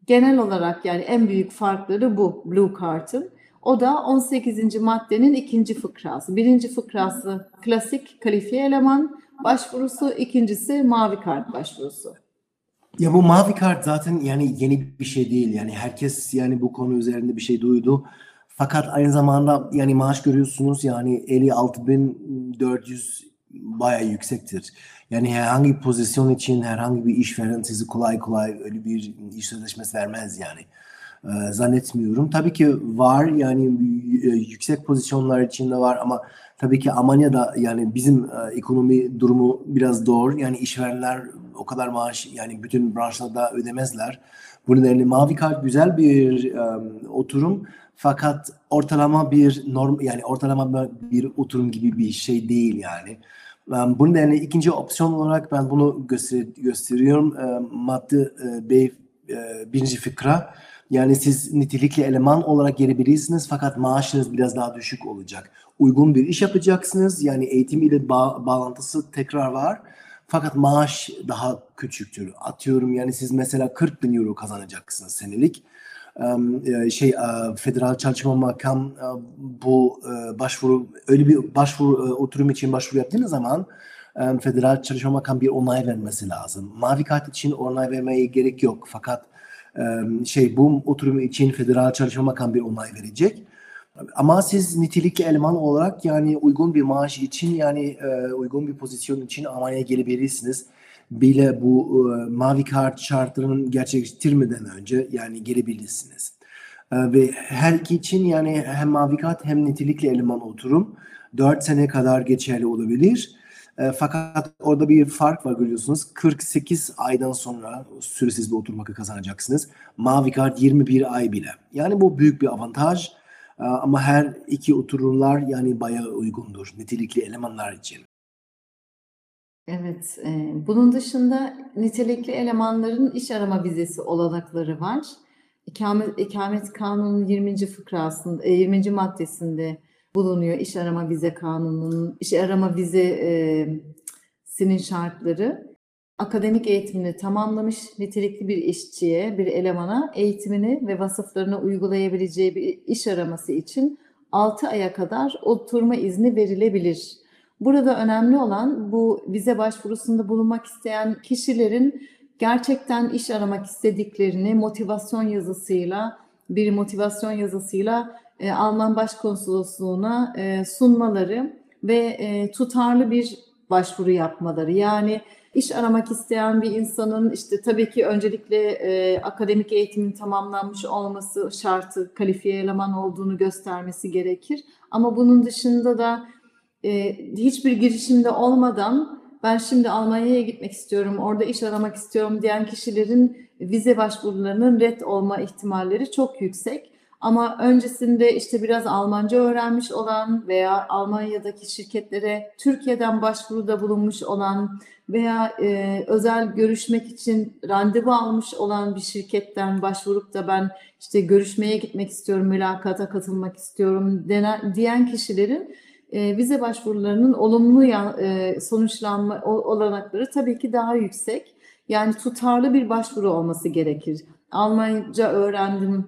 Genel olarak yani en büyük farkları bu Blue Card'ın. O da 18. maddenin ikinci fıkrası. Birinci fıkrası klasik kalifiye eleman başvurusu, ikincisi mavi kart başvurusu. Ya bu mavi kart zaten yani yeni bir şey değil. Yani herkes yani bu konu üzerinde bir şey duydu. Fakat aynı zamanda yani maaş görüyorsunuz yani 56.400 bayağı yüksektir. Yani herhangi bir pozisyon için herhangi bir işveren sizi kolay kolay öyle bir iş sözleşmesi vermez yani. Ee, zannetmiyorum. Tabii ki var yani yüksek pozisyonlar içinde var ama tabii ki Almanya'da yani bizim e, ekonomi durumu biraz zor. Yani işverenler o kadar maaş yani bütün branşlarda ödemezler. Bu nedenle mavi kart güzel bir um, oturum fakat ortalama bir norm yani ortalama bir oturum gibi bir şey değil yani. Um, bunun nedenle ikinci opsiyon olarak ben bunu göster gösteriyorum. Um, madde e, B e, birinci fıkra. Yani siz nitelikli eleman olarak gelebilirsiniz fakat maaşınız biraz daha düşük olacak. Uygun bir iş yapacaksınız. Yani eğitim ile bağ bağlantısı tekrar var. Fakat maaş daha küçüktür. Atıyorum yani siz mesela 40 bin euro kazanacaksınız senelik. şey federal çalışma makam bu başvuru öyle bir başvuru oturum için başvuru yaptığınız zaman federal çalışma makam bir onay vermesi lazım. Mavi kart için onay vermeye gerek yok. Fakat şey bu oturum için federal çalışma makam bir onay verecek. Ama siz nitelikli eleman olarak yani uygun bir maaş için yani uygun bir pozisyon için Almanya'ya gelebilirsiniz. Bile bu mavi kart şartlarının gerçekleştirmeden önce yani gelebilirsiniz. Ve her iki için yani hem mavi kart hem nitelikli eleman oturum 4 sene kadar geçerli olabilir. E, fakat orada bir fark var görüyorsunuz. 48 aydan sonra süresiz bir oturma hakkı kazanacaksınız. Mavi kart 21 ay bile. Yani bu büyük bir avantaj. E, ama her iki oturumlar yani bayağı uygundur nitelikli elemanlar için. Evet, e, bunun dışında nitelikli elemanların iş arama vizesi olanakları var. İkamet, İkamet Kanunu'nun 20. fıkrasında, e, 20. maddesinde bulunuyor iş arama vize kanununun, iş arama vize e, şartları. Akademik eğitimini tamamlamış nitelikli bir işçiye, bir elemana eğitimini ve vasıflarını uygulayabileceği bir iş araması için 6 aya kadar oturma izni verilebilir. Burada önemli olan bu vize başvurusunda bulunmak isteyen kişilerin gerçekten iş aramak istediklerini motivasyon yazısıyla, bir motivasyon yazısıyla e, Alman Başkonsolosluğu'na e, sunmaları ve e, tutarlı bir başvuru yapmaları. Yani iş aramak isteyen bir insanın işte tabii ki öncelikle e, akademik eğitimin tamamlanmış olması şartı, kalifiye eleman olduğunu göstermesi gerekir. Ama bunun dışında da e, hiçbir girişimde olmadan ben şimdi Almanya'ya gitmek istiyorum, orada iş aramak istiyorum diyen kişilerin vize başvurularının red olma ihtimalleri çok yüksek. Ama öncesinde işte biraz Almanca öğrenmiş olan veya Almanya'daki şirketlere Türkiye'den başvuruda bulunmuş olan veya e, özel görüşmek için randevu almış olan bir şirketten başvurup da ben işte görüşmeye gitmek istiyorum, mülakata katılmak istiyorum denen, diyen kişilerin e, vize başvurularının olumlu ya, e, sonuçlanma olanakları tabii ki daha yüksek. Yani tutarlı bir başvuru olması gerekir. Almanca öğrendim,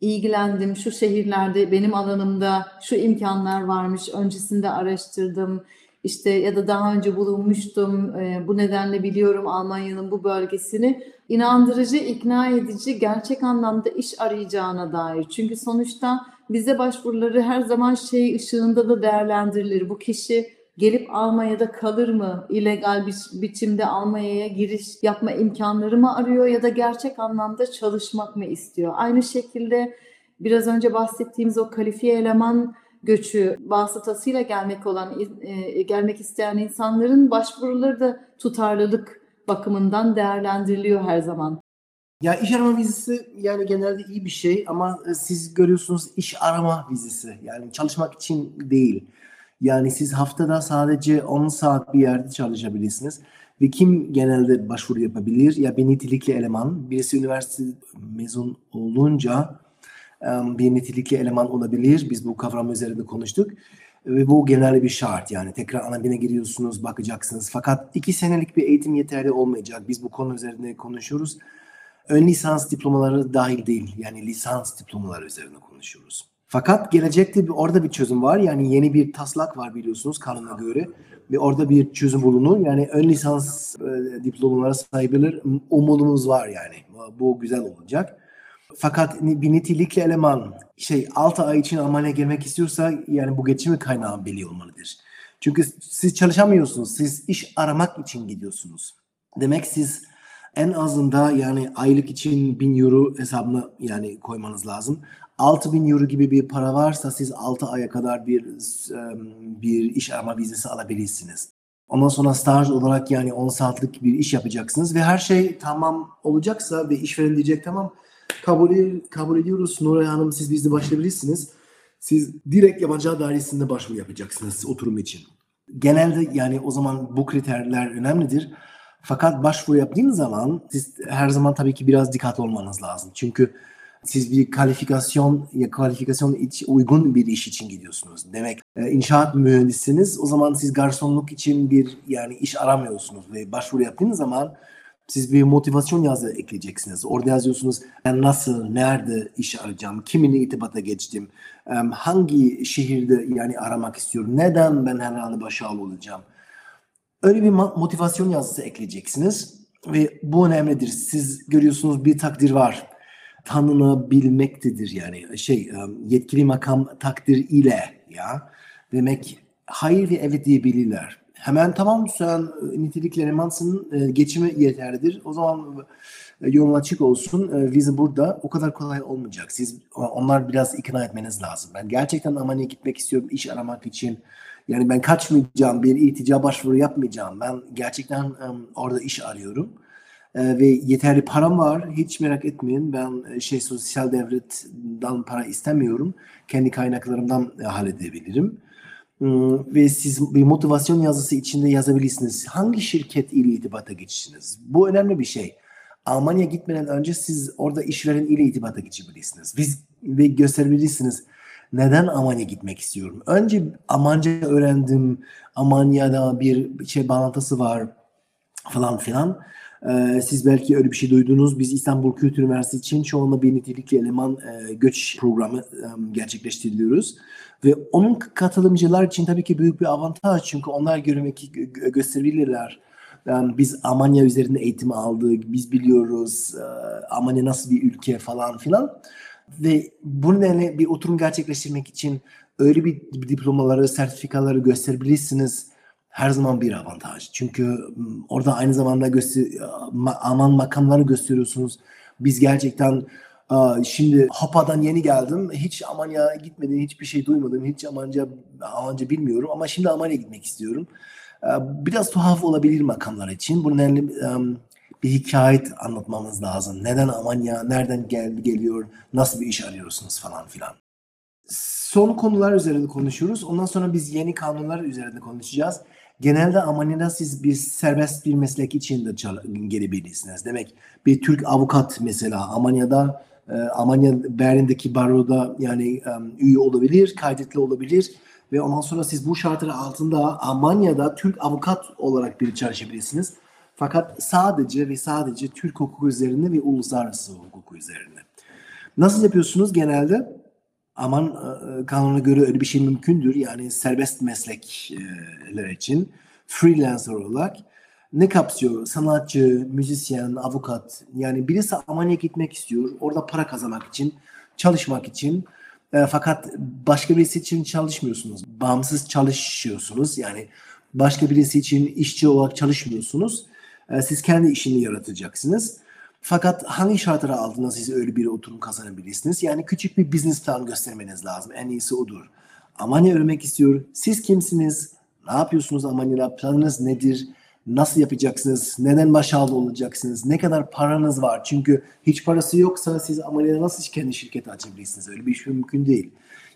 ilgilendim, şu şehirlerde benim alanımda şu imkanlar varmış, öncesinde araştırdım, işte ya da daha önce bulunmuştum, e, bu nedenle biliyorum Almanya'nın bu bölgesini. İnandırıcı, ikna edici, gerçek anlamda iş arayacağına dair. Çünkü sonuçta vize başvuruları her zaman şey ışığında da değerlendirilir. Bu kişi gelip Almanya'da kalır mı? İllegal bir biçimde Almanya'ya giriş yapma imkanları mı arıyor ya da gerçek anlamda çalışmak mı istiyor? Aynı şekilde biraz önce bahsettiğimiz o kalifiye eleman göçü vasıtasıyla gelmek olan e, gelmek isteyen insanların başvuruları da tutarlılık bakımından değerlendiriliyor her zaman. Ya iş arama vizesi yani genelde iyi bir şey ama e, siz görüyorsunuz iş arama vizesi yani çalışmak için değil. Yani siz haftada sadece 10 saat bir yerde çalışabilirsiniz. Ve kim genelde başvuru yapabilir? Ya bir nitelikli eleman. Birisi üniversite mezun olunca bir nitelikli eleman olabilir. Biz bu kavram üzerinde konuştuk. Ve bu genel bir şart yani. Tekrar ana bine giriyorsunuz, bakacaksınız. Fakat iki senelik bir eğitim yeterli olmayacak. Biz bu konu üzerinde konuşuyoruz. Ön lisans diplomaları dahil değil. Yani lisans diplomaları üzerine konuşuyoruz. Fakat gelecekte bir, orada bir çözüm var. Yani yeni bir taslak var biliyorsunuz kanuna göre. Ve orada bir çözüm bulunur. Yani ön lisans e, diplomaları sayılır. Umudumuz var yani. Bu, güzel olacak. Fakat bir nitelikli eleman şey 6 ay için Almanya'ya gelmek istiyorsa yani bu geçimi kaynağı belli olmalıdır. Çünkü siz çalışamıyorsunuz. Siz iş aramak için gidiyorsunuz. Demek siz en azında yani aylık için 1000 euro hesabına yani koymanız lazım. 6000 euro gibi bir para varsa siz 6 aya kadar bir em, bir iş arama vizesi alabilirsiniz. Ondan sonra staj olarak yani 10 saatlik bir iş yapacaksınız ve her şey tamam olacaksa ve işveren diyecek tamam kabul, kabul ediyoruz Nuray Hanım siz bizde başlayabilirsiniz. Siz direkt yabancı dairesinde başvuru yapacaksınız oturum için. Genelde yani o zaman bu kriterler önemlidir. Fakat başvuru yaptığınız zaman siz her zaman tabii ki biraz dikkatli olmanız lazım. Çünkü siz bir kalifikasyon ya kalifikasyon için uygun bir iş için gidiyorsunuz. Demek e, inşaat mühendisiniz. O zaman siz garsonluk için bir yani iş aramıyorsunuz ve başvuru yaptığınız zaman siz bir motivasyon yazı ekleyeceksiniz. Orada yazıyorsunuz ben nasıl, nerede iş arayacağım, kiminle irtibata geçtim, hangi şehirde yani aramak istiyorum, neden ben herhalde başarılı olacağım. Öyle bir motivasyon yazısı ekleyeceksiniz ve bu önemlidir. Siz görüyorsunuz bir takdir var. Tanınabilmektedir yani şey um, yetkili makam takdir ile ya demek hayır ve evet diyebilirler. Hemen tamam sen e, nitelikli elemansın e, geçimi yeterlidir. O zaman e, yolun açık olsun. E, vize burada o kadar kolay olmayacak. Siz onlar biraz ikna etmeniz lazım. Ben gerçekten Almanya'ya gitmek istiyorum iş aramak için. Yani ben kaçmayacağım, bir iltica başvuru yapmayacağım. Ben gerçekten orada iş arıyorum. Ee, ve yeterli param var. Hiç merak etmeyin. Ben e, şey sosyal devletten para istemiyorum. Kendi kaynaklarımdan e, halledebilirim. Hmm, Ve siz bir motivasyon yazısı içinde yazabilirsiniz. Hangi şirket ile irtibata geçtiniz? Bu önemli bir şey. Almanya'ya gitmeden önce siz orada işveren ile irtibata geçebilirsiniz. Biz ve gösterebilirsiniz. Neden Almanya'ya gitmek istiyorum? Önce Almanca öğrendim. Almanya'da bir şey bağlantısı var falan filan. Ee, siz belki öyle bir şey duydunuz. Biz İstanbul Kültür Üniversitesi için şu anda bir nitelikli eleman e, göç programı e, gerçekleştiriyoruz. Ve onun katılımcılar için tabii ki büyük bir avantaj. Çünkü onlar görmek gö- gösterebilirler. Yani biz Almanya üzerinde eğitim aldık. Biz biliyoruz e, Almanya nasıl bir ülke falan filan. Ve bu nedenle bir oturum gerçekleştirmek için öyle bir diplomaları, sertifikaları gösterebilirsiniz her zaman bir avantaj. Çünkü orada aynı zamanda göster ma- Alman makamları gösteriyorsunuz. Biz gerçekten şimdi Hopa'dan yeni geldim. Hiç Almanya'ya gitmedim, hiçbir şey duymadım. Hiç Almanca, Almanca bilmiyorum ama şimdi Almanya'ya gitmek istiyorum. Biraz tuhaf olabilir makamlar için. Bu nedenle bir hikaye anlatmamız lazım. Neden Almanya, nereden geldi, geliyor, nasıl bir iş arıyorsunuz falan filan. Son konular üzerinde konuşuyoruz. Ondan sonra biz yeni kanunlar üzerinde konuşacağız. Genelde Almanya'da siz bir serbest bir meslek için de çal- gelebilirsiniz. Demek bir Türk avukat mesela Almanya'da e, Almanya Berlin'deki baroda yani e, üye olabilir, kaydetli olabilir ve ondan sonra siz bu şartlar altında Almanya'da Türk avukat olarak bir çalışabilirsiniz. Fakat sadece ve sadece Türk hukuku üzerinde ve uluslararası hukuku üzerinde. Nasıl yapıyorsunuz genelde? Aman e, kanuna göre öyle bir şey mümkündür. Yani serbest meslekler için freelancer olarak ne kapsıyor? Sanatçı, müzisyen, avukat. Yani birisi Almanya'ya gitmek istiyor. Orada para kazanmak için, çalışmak için. E, fakat başka birisi için çalışmıyorsunuz. Bağımsız çalışıyorsunuz. Yani başka birisi için işçi olarak çalışmıyorsunuz. E, siz kendi işini yaratacaksınız. Fakat hangi şartlar altında siz öyle bir oturum kazanabilirsiniz? Yani küçük bir business plan göstermeniz lazım. En iyisi odur. Almanya öğrenmek istiyor. Siz kimsiniz? Ne yapıyorsunuz Almanya'da? Planınız nedir? Nasıl yapacaksınız? Neden başarılı olacaksınız? Ne kadar paranız var? Çünkü hiç parası yoksa siz Almanya'da nasıl kendi şirketi açabilirsiniz? Öyle bir şey mümkün değil.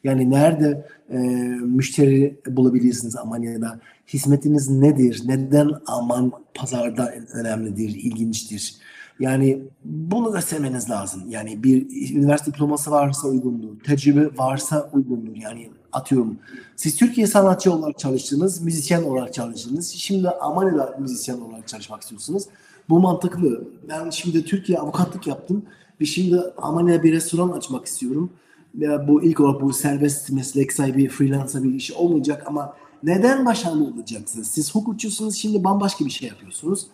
Yani nerede e, müşteri bulabilirsiniz Almanya'da? Hizmetiniz nedir? Neden Alman pazarda önemlidir, ilginçtir? Yani bunu göstermeniz lazım. Yani bir üniversite diploması varsa uygundur. Tecrübe varsa uygundur. Yani atıyorum siz Türkiye sanatçı olarak çalıştınız, müzisyen olarak çalıştınız. Şimdi Almanya'da müzisyen olarak çalışmak istiyorsunuz. Bu mantıklı. Ben şimdi Türkiye avukatlık yaptım ve şimdi Almanya'da bir restoran açmak istiyorum. Ya bu ilk olarak bu serbest meslek sahibi, freelancer bir iş olmayacak ama neden başarılı olacaksınız? Siz hukukçusunuz, şimdi bambaşka bir şey yapıyorsunuz.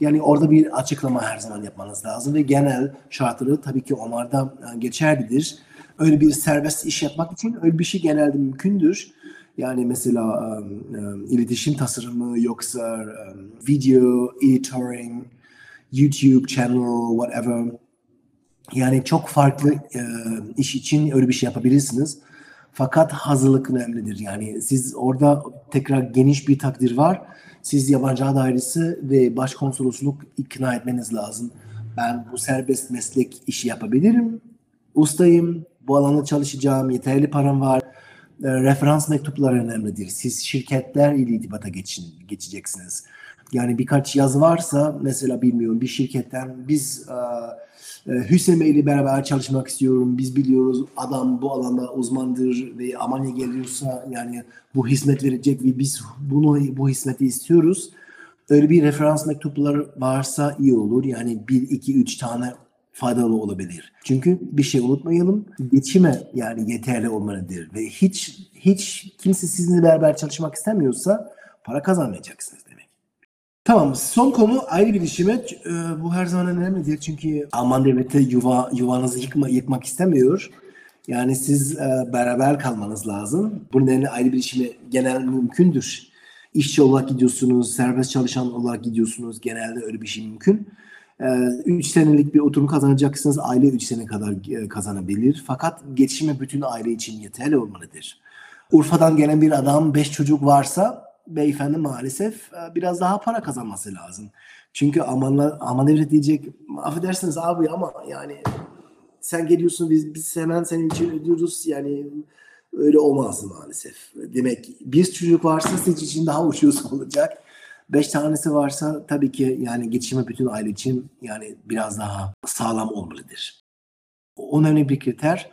Yani orada bir açıklama her zaman yapmanız lazım ve genel şartları tabii ki onlarda e, geçerlidir. Öyle bir serbest iş yapmak için öyle bir şey genelde mümkündür. Yani mesela um, um, iletişim tasarımı yoksa um, video editoring, YouTube channel, whatever. Yani çok farklı e, iş için öyle bir şey yapabilirsiniz. Fakat hazırlık önemlidir. Yani siz orada tekrar geniş bir takdir var. Siz yabancı dairesi ve başkonsolosluk ikna etmeniz lazım. Ben bu serbest meslek işi yapabilirim. Ustayım. Bu alanda çalışacağım. Yeterli param var. E, referans mektupları önemlidir. Siz şirketler ile irtibata geçin, geçeceksiniz. Yani birkaç yazı varsa mesela bilmiyorum bir şirketten biz e, e, Hüseyin Bey ile beraber çalışmak istiyorum. Biz biliyoruz adam bu alanda uzmandır ve Almanya geliyorsa yani bu hizmet verecek ve biz bunu bu hizmeti istiyoruz. Öyle bir referans mektupları varsa iyi olur. Yani bir, iki, üç tane faydalı olabilir. Çünkü bir şey unutmayalım. Geçime yani yeterli olmalıdır ve hiç hiç kimse sizinle beraber çalışmak istemiyorsa para kazanmayacaksınız. Tamam. Son konu aile bilişimi. Ee, bu her zaman önemlidir. Çünkü Alman devleti yuva, yuvanızı yıkma, yıkmak istemiyor. Yani siz e, beraber kalmanız lazım. Bu nedenle aile bilişimi genel mümkündür. İşçi olarak gidiyorsunuz, serbest çalışan olarak gidiyorsunuz. Genelde öyle bir şey mümkün. 3 senelik bir oturum kazanacaksınız. Aile 3 sene kadar e, kazanabilir. Fakat geçişime bütün aile için yeterli olmalıdır. Urfa'dan gelen bir adam 5 çocuk varsa beyefendi maalesef e, biraz daha para kazanması lazım. Çünkü Almanlar, Alman devlet diyecek affedersiniz abi ama yani sen geliyorsun biz, biz hemen senin için ödüyoruz yani öyle olmaz maalesef. Demek bir çocuk varsa siz için daha ucuz olacak. Beş tanesi varsa tabii ki yani geçişime bütün aile için yani biraz daha sağlam olmalıdır. Önemli bir kriter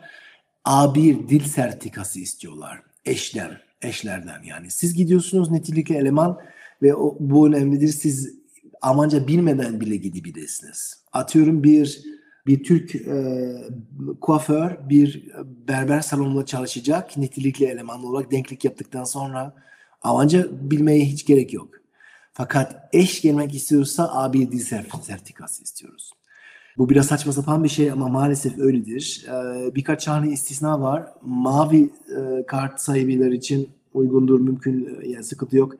A1 dil sertifikası istiyorlar eşten, eşlerden yani. Siz gidiyorsunuz nitelikli eleman ve o, bu önemlidir. Siz Almanca bilmeden bile gidebilirsiniz. Atıyorum bir bir Türk e, kuaför bir berber salonunda çalışacak nitelikli eleman olarak denklik yaptıktan sonra Almanca bilmeye hiç gerek yok. Fakat eş gelmek istiyorsa A1 dil sertifikası istiyoruz. Bu biraz saçma sapan bir şey ama maalesef öyledir. Ee, birkaç tane istisna var. Mavi e, kart sahibiler için uygundur, mümkün e, yani sıkıntı yok.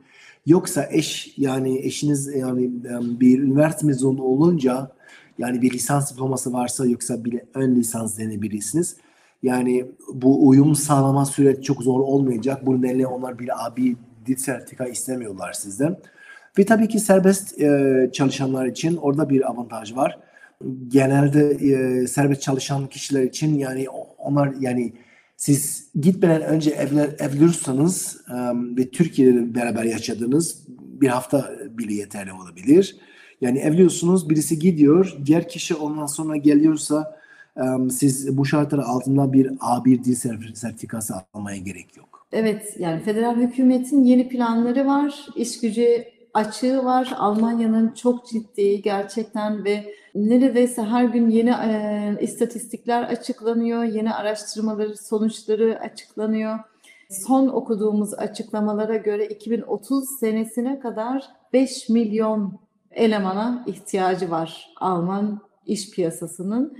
Yoksa eş yani eşiniz yani bir üniversite mezunu olunca yani bir lisans diploması varsa yoksa bir ön lisans denebilirsiniz. Yani bu uyum sağlama süreci çok zor olmayacak. Bu nedenle onlar bir abi dil sertifika istemiyorlar sizden. Ve tabii ki serbest e, çalışanlar için orada bir avantaj var genelde e, serbest çalışan kişiler için yani onlar yani siz gitmeden önce evler, evlenirseniz e, ve Türkiye'de beraber yaşadığınız bir hafta bile yeterli olabilir. Yani evliyorsunuz birisi gidiyor diğer kişi ondan sonra geliyorsa e, siz bu şartlar altında bir A1 dil sertifikası almaya gerek yok. Evet yani federal hükümetin yeni planları var. İş gücü açığı var. Almanya'nın çok ciddi gerçekten ve neredeyse her gün yeni e, istatistikler açıklanıyor, yeni araştırmaları sonuçları açıklanıyor. Son okuduğumuz açıklamalara göre 2030 senesine kadar 5 milyon elemana ihtiyacı var Alman iş piyasasının.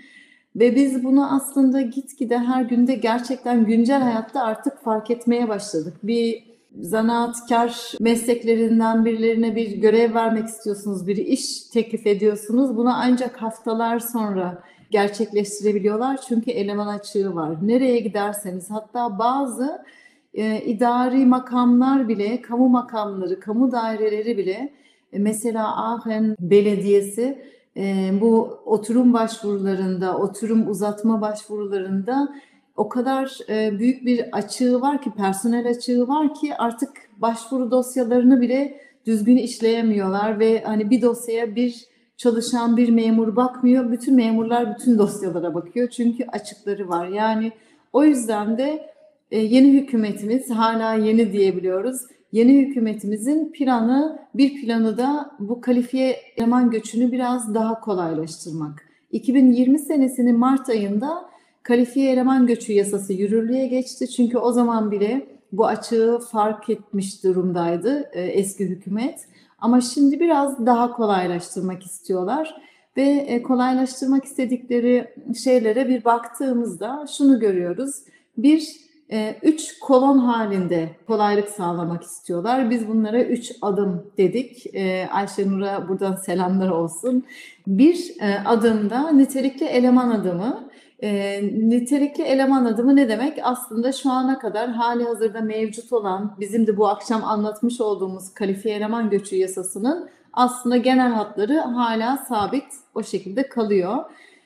Ve biz bunu aslında gitgide her günde gerçekten güncel hayatta artık fark etmeye başladık. Bir zanaatkar mesleklerinden birilerine bir görev vermek istiyorsunuz, bir iş teklif ediyorsunuz. Bunu ancak haftalar sonra gerçekleştirebiliyorlar çünkü eleman açığı var. Nereye giderseniz hatta bazı e, idari makamlar bile, kamu makamları, kamu daireleri bile e, mesela Aachen Belediyesi e, bu oturum başvurularında, oturum uzatma başvurularında o kadar e, büyük bir açığı var ki, personel açığı var ki artık başvuru dosyalarını bile düzgün işleyemiyorlar ve hani bir dosyaya bir çalışan bir memur bakmıyor. Bütün memurlar bütün dosyalara bakıyor çünkü açıkları var. Yani o yüzden de e, yeni hükümetimiz hala yeni diyebiliyoruz. Yeni hükümetimizin planı bir planı da bu kalifiye eleman göçünü biraz daha kolaylaştırmak. 2020 senesinin Mart ayında kalifiye eleman göçü yasası yürürlüğe geçti. Çünkü o zaman bile bu açığı fark etmiş durumdaydı e, eski hükümet. Ama şimdi biraz daha kolaylaştırmak istiyorlar ve e, kolaylaştırmak istedikleri şeylere bir baktığımızda şunu görüyoruz. Bir, e, üç kolon halinde kolaylık sağlamak istiyorlar. Biz bunlara üç adım dedik. E, Ayşenur'a buradan selamlar olsun. Bir e, adımda nitelikli eleman adımı. E, nitelikli eleman adımı ne demek? Aslında şu ana kadar hali hazırda mevcut olan bizim de bu akşam anlatmış olduğumuz kalifiye eleman göçü yasasının aslında genel hatları hala sabit o şekilde kalıyor.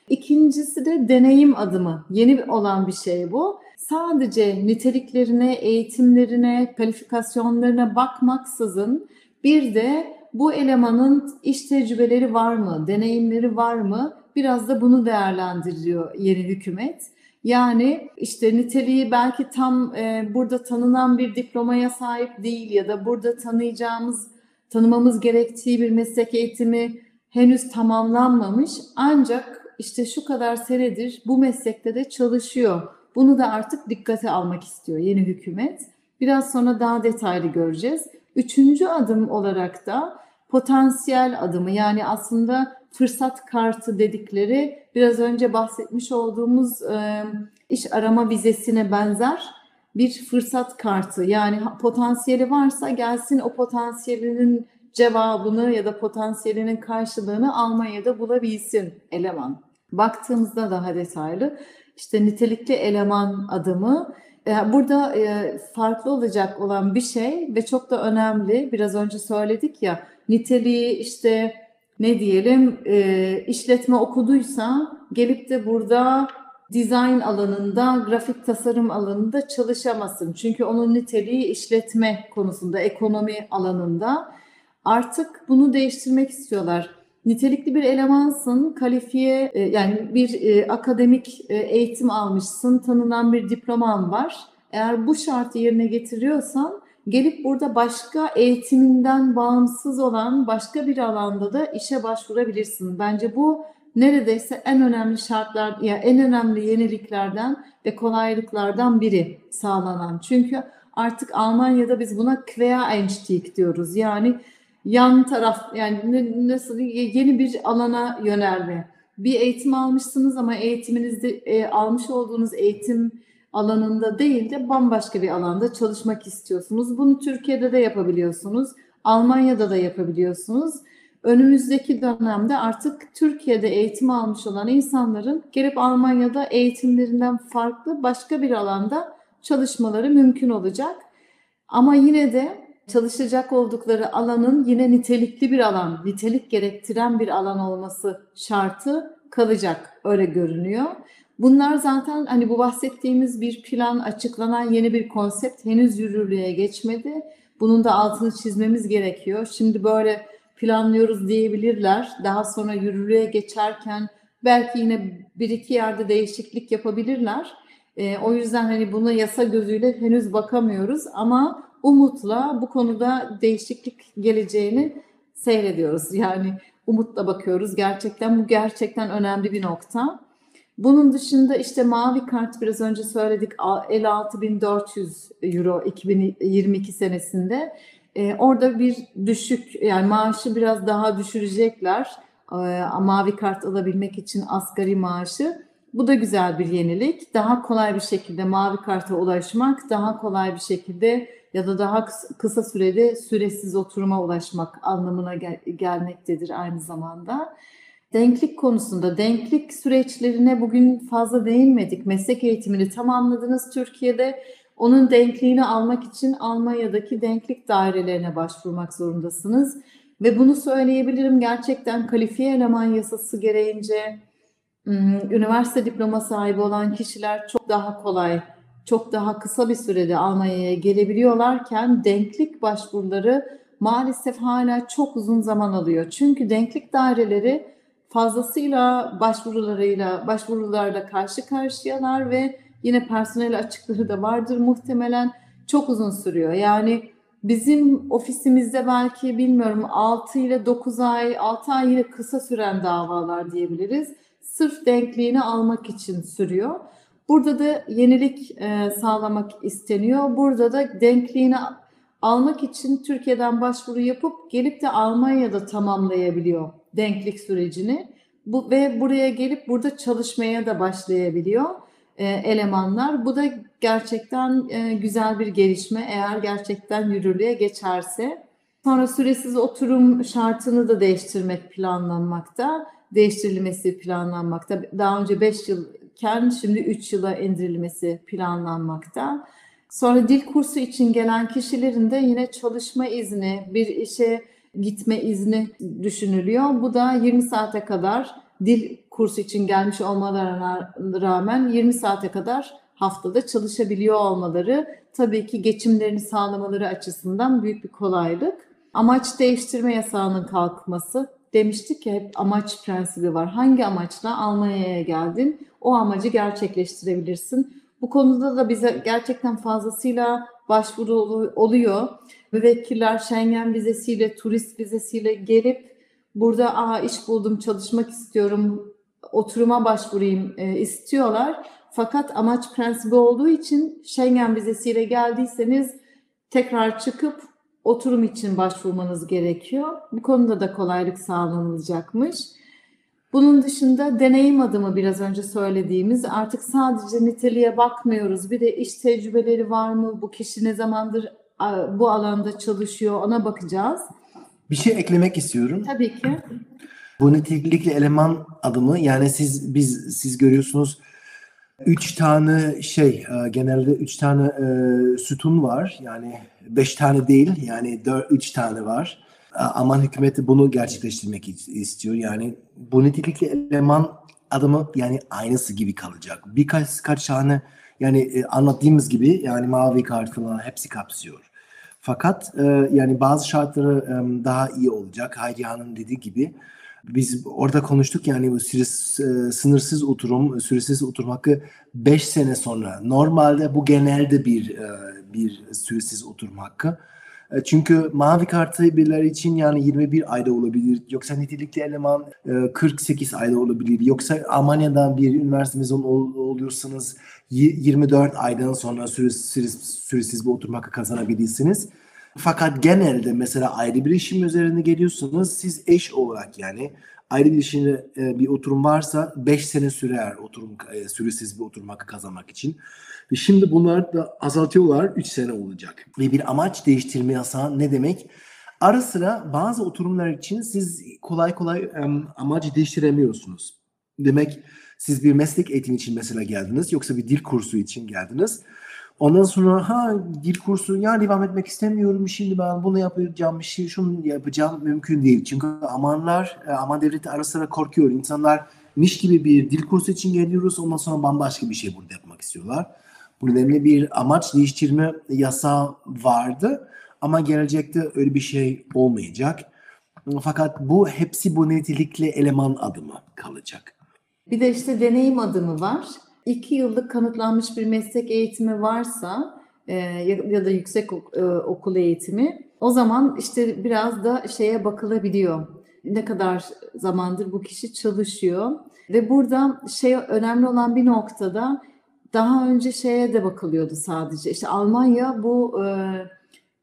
İkincisi de deneyim adımı. Yeni olan bir şey bu. Sadece niteliklerine, eğitimlerine, kalifikasyonlarına bakmaksızın bir de bu elemanın iş tecrübeleri var mı, deneyimleri var mı? Biraz da bunu değerlendiriyor yeni hükümet. Yani işte niteliği belki tam e, burada tanınan bir diplomaya sahip değil ya da burada tanıyacağımız, tanımamız gerektiği bir meslek eğitimi henüz tamamlanmamış. Ancak işte şu kadar senedir bu meslekte de çalışıyor. Bunu da artık dikkate almak istiyor yeni hükümet. Biraz sonra daha detaylı göreceğiz. Üçüncü adım olarak da potansiyel adımı yani aslında fırsat kartı dedikleri biraz önce bahsetmiş olduğumuz e, iş arama vizesine benzer bir fırsat kartı. Yani potansiyeli varsa gelsin o potansiyelinin cevabını ya da potansiyelinin karşılığını Almanya'da bulabilsin eleman. Baktığımızda daha detaylı işte nitelikli eleman adımı e, burada e, farklı olacak olan bir şey ve çok da önemli. Biraz önce söyledik ya niteliği işte ne diyelim e, işletme okuduysa gelip de burada dizayn alanında, grafik tasarım alanında çalışamasın. Çünkü onun niteliği işletme konusunda, ekonomi alanında. Artık bunu değiştirmek istiyorlar. Nitelikli bir elemansın, kalifiye e, yani bir e, akademik e, eğitim almışsın, tanınan bir diploman var. Eğer bu şartı yerine getiriyorsan gelip burada başka eğitiminden bağımsız olan başka bir alanda da işe başvurabilirsin. Bence bu neredeyse en önemli şartlar ya en önemli yeniliklerden ve kolaylıklardan biri sağlanan. Çünkü artık Almanya'da biz buna Quereinstieg diyoruz. Yani yan taraf yani nasıl yeni bir alana yönelme. Bir eğitim almışsınız ama eğitiminizde e, almış olduğunuz eğitim alanında değil de bambaşka bir alanda çalışmak istiyorsunuz. Bunu Türkiye'de de yapabiliyorsunuz. Almanya'da da yapabiliyorsunuz. Önümüzdeki dönemde artık Türkiye'de eğitim almış olan insanların gelip Almanya'da eğitimlerinden farklı başka bir alanda çalışmaları mümkün olacak. Ama yine de çalışacak oldukları alanın yine nitelikli bir alan, nitelik gerektiren bir alan olması şartı kalacak. Öyle görünüyor. Bunlar zaten hani bu bahsettiğimiz bir plan, açıklanan yeni bir konsept henüz yürürlüğe geçmedi. Bunun da altını çizmemiz gerekiyor. Şimdi böyle planlıyoruz diyebilirler. Daha sonra yürürlüğe geçerken belki yine bir iki yerde değişiklik yapabilirler. Ee, o yüzden hani buna yasa gözüyle henüz bakamıyoruz ama umutla bu konuda değişiklik geleceğini seyrediyoruz. Yani umutla bakıyoruz. Gerçekten bu gerçekten önemli bir nokta. Bunun dışında işte mavi kart biraz önce söyledik 56.400 euro 2022 senesinde. Ee, orada bir düşük yani maaşı biraz daha düşürecekler. Ee, mavi kart alabilmek için asgari maaşı. Bu da güzel bir yenilik. Daha kolay bir şekilde mavi karta ulaşmak, daha kolay bir şekilde ya da daha kıs- kısa sürede süresiz oturuma ulaşmak anlamına gel- gelmektedir aynı zamanda. Denklik konusunda denklik süreçlerine bugün fazla değinmedik. Meslek eğitimini tamamladınız Türkiye'de. Onun denkliğini almak için Almanya'daki denklik dairelerine başvurmak zorundasınız. Ve bunu söyleyebilirim gerçekten kalifiye eleman yasası gereğince üniversite diploma sahibi olan kişiler çok daha kolay, çok daha kısa bir sürede Almanya'ya gelebiliyorlarken denklik başvuruları maalesef hala çok uzun zaman alıyor. Çünkü denklik daireleri fazlasıyla başvurularıyla başvurularla karşı karşıyalar ve yine personel açıkları da vardır muhtemelen çok uzun sürüyor. Yani bizim ofisimizde belki bilmiyorum 6 ile 9 ay, 6 ay yine kısa süren davalar diyebiliriz. Sırf denkliğini almak için sürüyor. Burada da yenilik e, sağlamak isteniyor. Burada da denkliğini almak için Türkiye'den başvuru yapıp gelip de Almanya'da tamamlayabiliyor denklik sürecini. Bu ve buraya gelip burada çalışmaya da başlayabiliyor e, elemanlar. Bu da gerçekten e, güzel bir gelişme eğer gerçekten yürürlüğe geçerse. Sonra süresiz oturum şartını da değiştirmek planlanmakta. Değiştirilmesi planlanmakta. Daha önce 5 yılken şimdi 3 yıla indirilmesi planlanmakta. Sonra dil kursu için gelen kişilerin de yine çalışma izni, bir işe gitme izni düşünülüyor. Bu da 20 saate kadar dil kursu için gelmiş olmalarına rağmen 20 saate kadar haftada çalışabiliyor olmaları tabii ki geçimlerini sağlamaları açısından büyük bir kolaylık. Amaç değiştirme yasağının kalkması. Demiştik ki hep amaç prensibi var. Hangi amaçla Almanya'ya geldin? O amacı gerçekleştirebilirsin. Bu konuda da bize gerçekten fazlasıyla başvuru olu- oluyor. Müvekkiller Schengen vizesiyle, turist vizesiyle gelip burada Aa, iş buldum, çalışmak istiyorum, oturuma başvurayım e, istiyorlar. Fakat amaç prensibi olduğu için Schengen vizesiyle geldiyseniz tekrar çıkıp oturum için başvurmanız gerekiyor. Bu konuda da kolaylık sağlanılacakmış. Bunun dışında deneyim adımı biraz önce söylediğimiz artık sadece niteliğe bakmıyoruz. Bir de iş tecrübeleri var mı? Bu kişi ne zamandır bu alanda çalışıyor ona bakacağız. Bir şey eklemek istiyorum. Tabii ki. Bu nitelikli eleman adımı yani siz biz siz görüyorsunuz üç tane şey e, genelde üç tane e, sütun var yani beş tane değil yani dört üç tane var. E, Ama hükümeti bunu gerçekleştirmek is- istiyor yani bu nitelikli eleman adımı yani aynısı gibi kalacak. Birkaç kaç tane yani e, anlattığımız gibi yani mavi kart falan hepsi kapsıyor. Fakat e, yani bazı şartları e, daha iyi olacak. Hayri Hanım dediği gibi biz orada konuştuk yani bu süresiz, e, sınırsız oturum, süresiz oturum hakkı 5 sene sonra. Normalde bu genelde bir e, bir süresiz oturum hakkı. E, Çünkü mavi kartı birileri için yani 21 ayda olabilir. Yoksa nitelikli eleman e, 48 ayda olabilir. Yoksa Almanya'dan bir üniversite mezunu ol- oluyorsanız 24 aydan sonra süresiz, süresiz, süresiz bir oturum hakkı kazanabilirsiniz. Fakat genelde mesela ayrı bir işin üzerine geliyorsunuz. Siz eş olarak yani ayrı bir işin e, bir oturum varsa 5 sene sürer oturum e, süresiz bir oturum hakkı kazanmak için. Ve şimdi bunlar da azaltıyorlar 3 sene olacak. Ve bir amaç değiştirme yasağı ne demek? Ara sıra bazı oturumlar için siz kolay kolay em, amacı değiştiremiyorsunuz. Demek siz bir meslek eğitimi için mesela geldiniz yoksa bir dil kursu için geldiniz. Ondan sonra ha dil kursu ya devam etmek istemiyorum şimdi ben bunu yapacağım şey şunu yapacağım mümkün değil. Çünkü amanlar e, aman devleti ara sıra korkuyor. İnsanlar niş gibi bir dil kursu için geliyoruz ondan sonra bambaşka bir şey burada yapmak istiyorlar. Bu nedenle bir amaç değiştirme yasağı vardı ama gelecekte öyle bir şey olmayacak. Fakat bu hepsi bu nitelikli eleman adımı kalacak. Bir de işte deneyim adımı var. İki yıllık kanıtlanmış bir meslek eğitimi varsa e, ya, da yüksek e, okul eğitimi o zaman işte biraz da şeye bakılabiliyor. Ne kadar zamandır bu kişi çalışıyor ve burada şey önemli olan bir noktada daha önce şeye de bakılıyordu sadece. İşte Almanya bu e,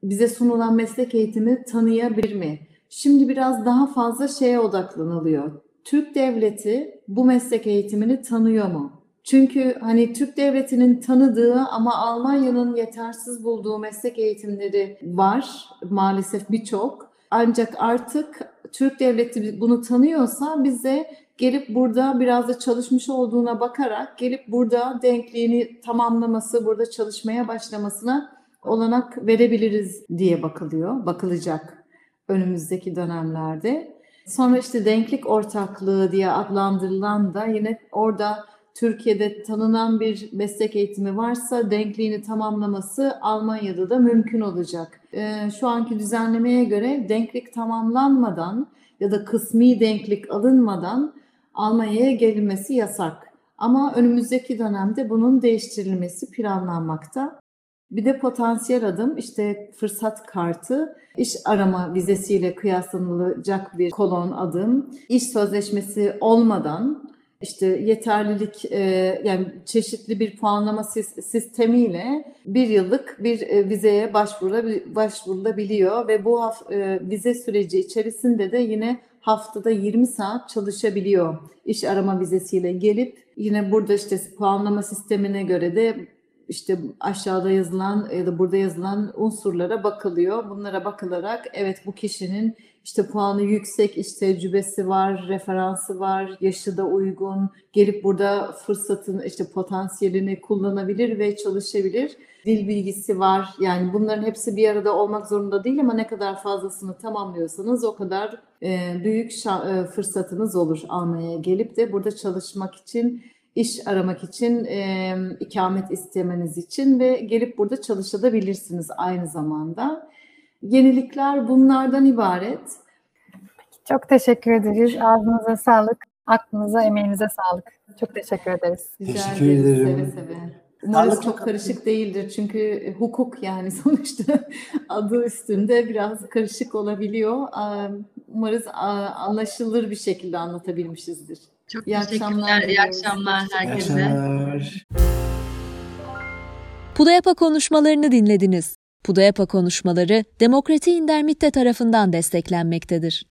bize sunulan meslek eğitimi tanıyabilir mi? Şimdi biraz daha fazla şeye odaklanılıyor. Türk devleti bu meslek eğitimini tanıyor mu? Çünkü hani Türk devletinin tanıdığı ama Almanya'nın yetersiz bulduğu meslek eğitimleri var maalesef birçok. Ancak artık Türk devleti bunu tanıyorsa bize gelip burada biraz da çalışmış olduğuna bakarak gelip burada denkliğini tamamlaması, burada çalışmaya başlamasına olanak verebiliriz diye bakılıyor, bakılacak önümüzdeki dönemlerde. Sonra işte denklik ortaklığı diye adlandırılan da yine orada Türkiye'de tanınan bir meslek eğitimi varsa denkliğini tamamlaması Almanya'da da mümkün olacak. Ee, şu anki düzenlemeye göre denklik tamamlanmadan ya da kısmi denklik alınmadan Almanya'ya gelinmesi yasak. Ama önümüzdeki dönemde bunun değiştirilmesi planlanmakta. Bir de potansiyel adım işte fırsat kartı, iş arama vizesiyle kıyaslanılacak bir kolon adım, iş sözleşmesi olmadan işte yeterlilik e, yani çeşitli bir puanlama sis- sistemiyle bir yıllık bir e, vizeye başvurula- başvurulabiliyor ve bu e, vize süreci içerisinde de yine haftada 20 saat çalışabiliyor iş arama vizesiyle gelip. Yine burada işte puanlama sistemine göre de işte aşağıda yazılan ya da burada yazılan unsurlara bakılıyor. Bunlara bakılarak evet bu kişinin işte puanı yüksek, iş tecrübesi var, referansı var, yaşı da uygun, gelip burada fırsatın işte potansiyelini kullanabilir ve çalışabilir. Dil bilgisi var. Yani bunların hepsi bir arada olmak zorunda değil ama ne kadar fazlasını tamamlıyorsanız o kadar büyük fırsatınız olur Almanya'ya gelip de burada çalışmak için iş aramak için, e, ikamet istemeniz için ve gelip burada çalışabilirsiniz aynı zamanda. Yenilikler bunlardan ibaret. Çok teşekkür ederiz. Ağzınıza sağlık, aklınıza, emeğinize sağlık. Çok teşekkür ederiz. Rica Teşekkür ederiz, ederim. Seve seve. Umarız Sağlık çok çok- karışık değildir çünkü hukuk yani sonuçta adı üstünde biraz karışık olabiliyor. Umarız anlaşılır bir şekilde anlatabilmişizdir. Çok İyi teşekkürler. akşamlar İyi akşamlar kalın. İyi herkese. akşamlar. Pudayapa konuşmalarını dinlediniz. Pudayapa konuşmaları Demokrati Indermitte tarafından desteklenmektedir.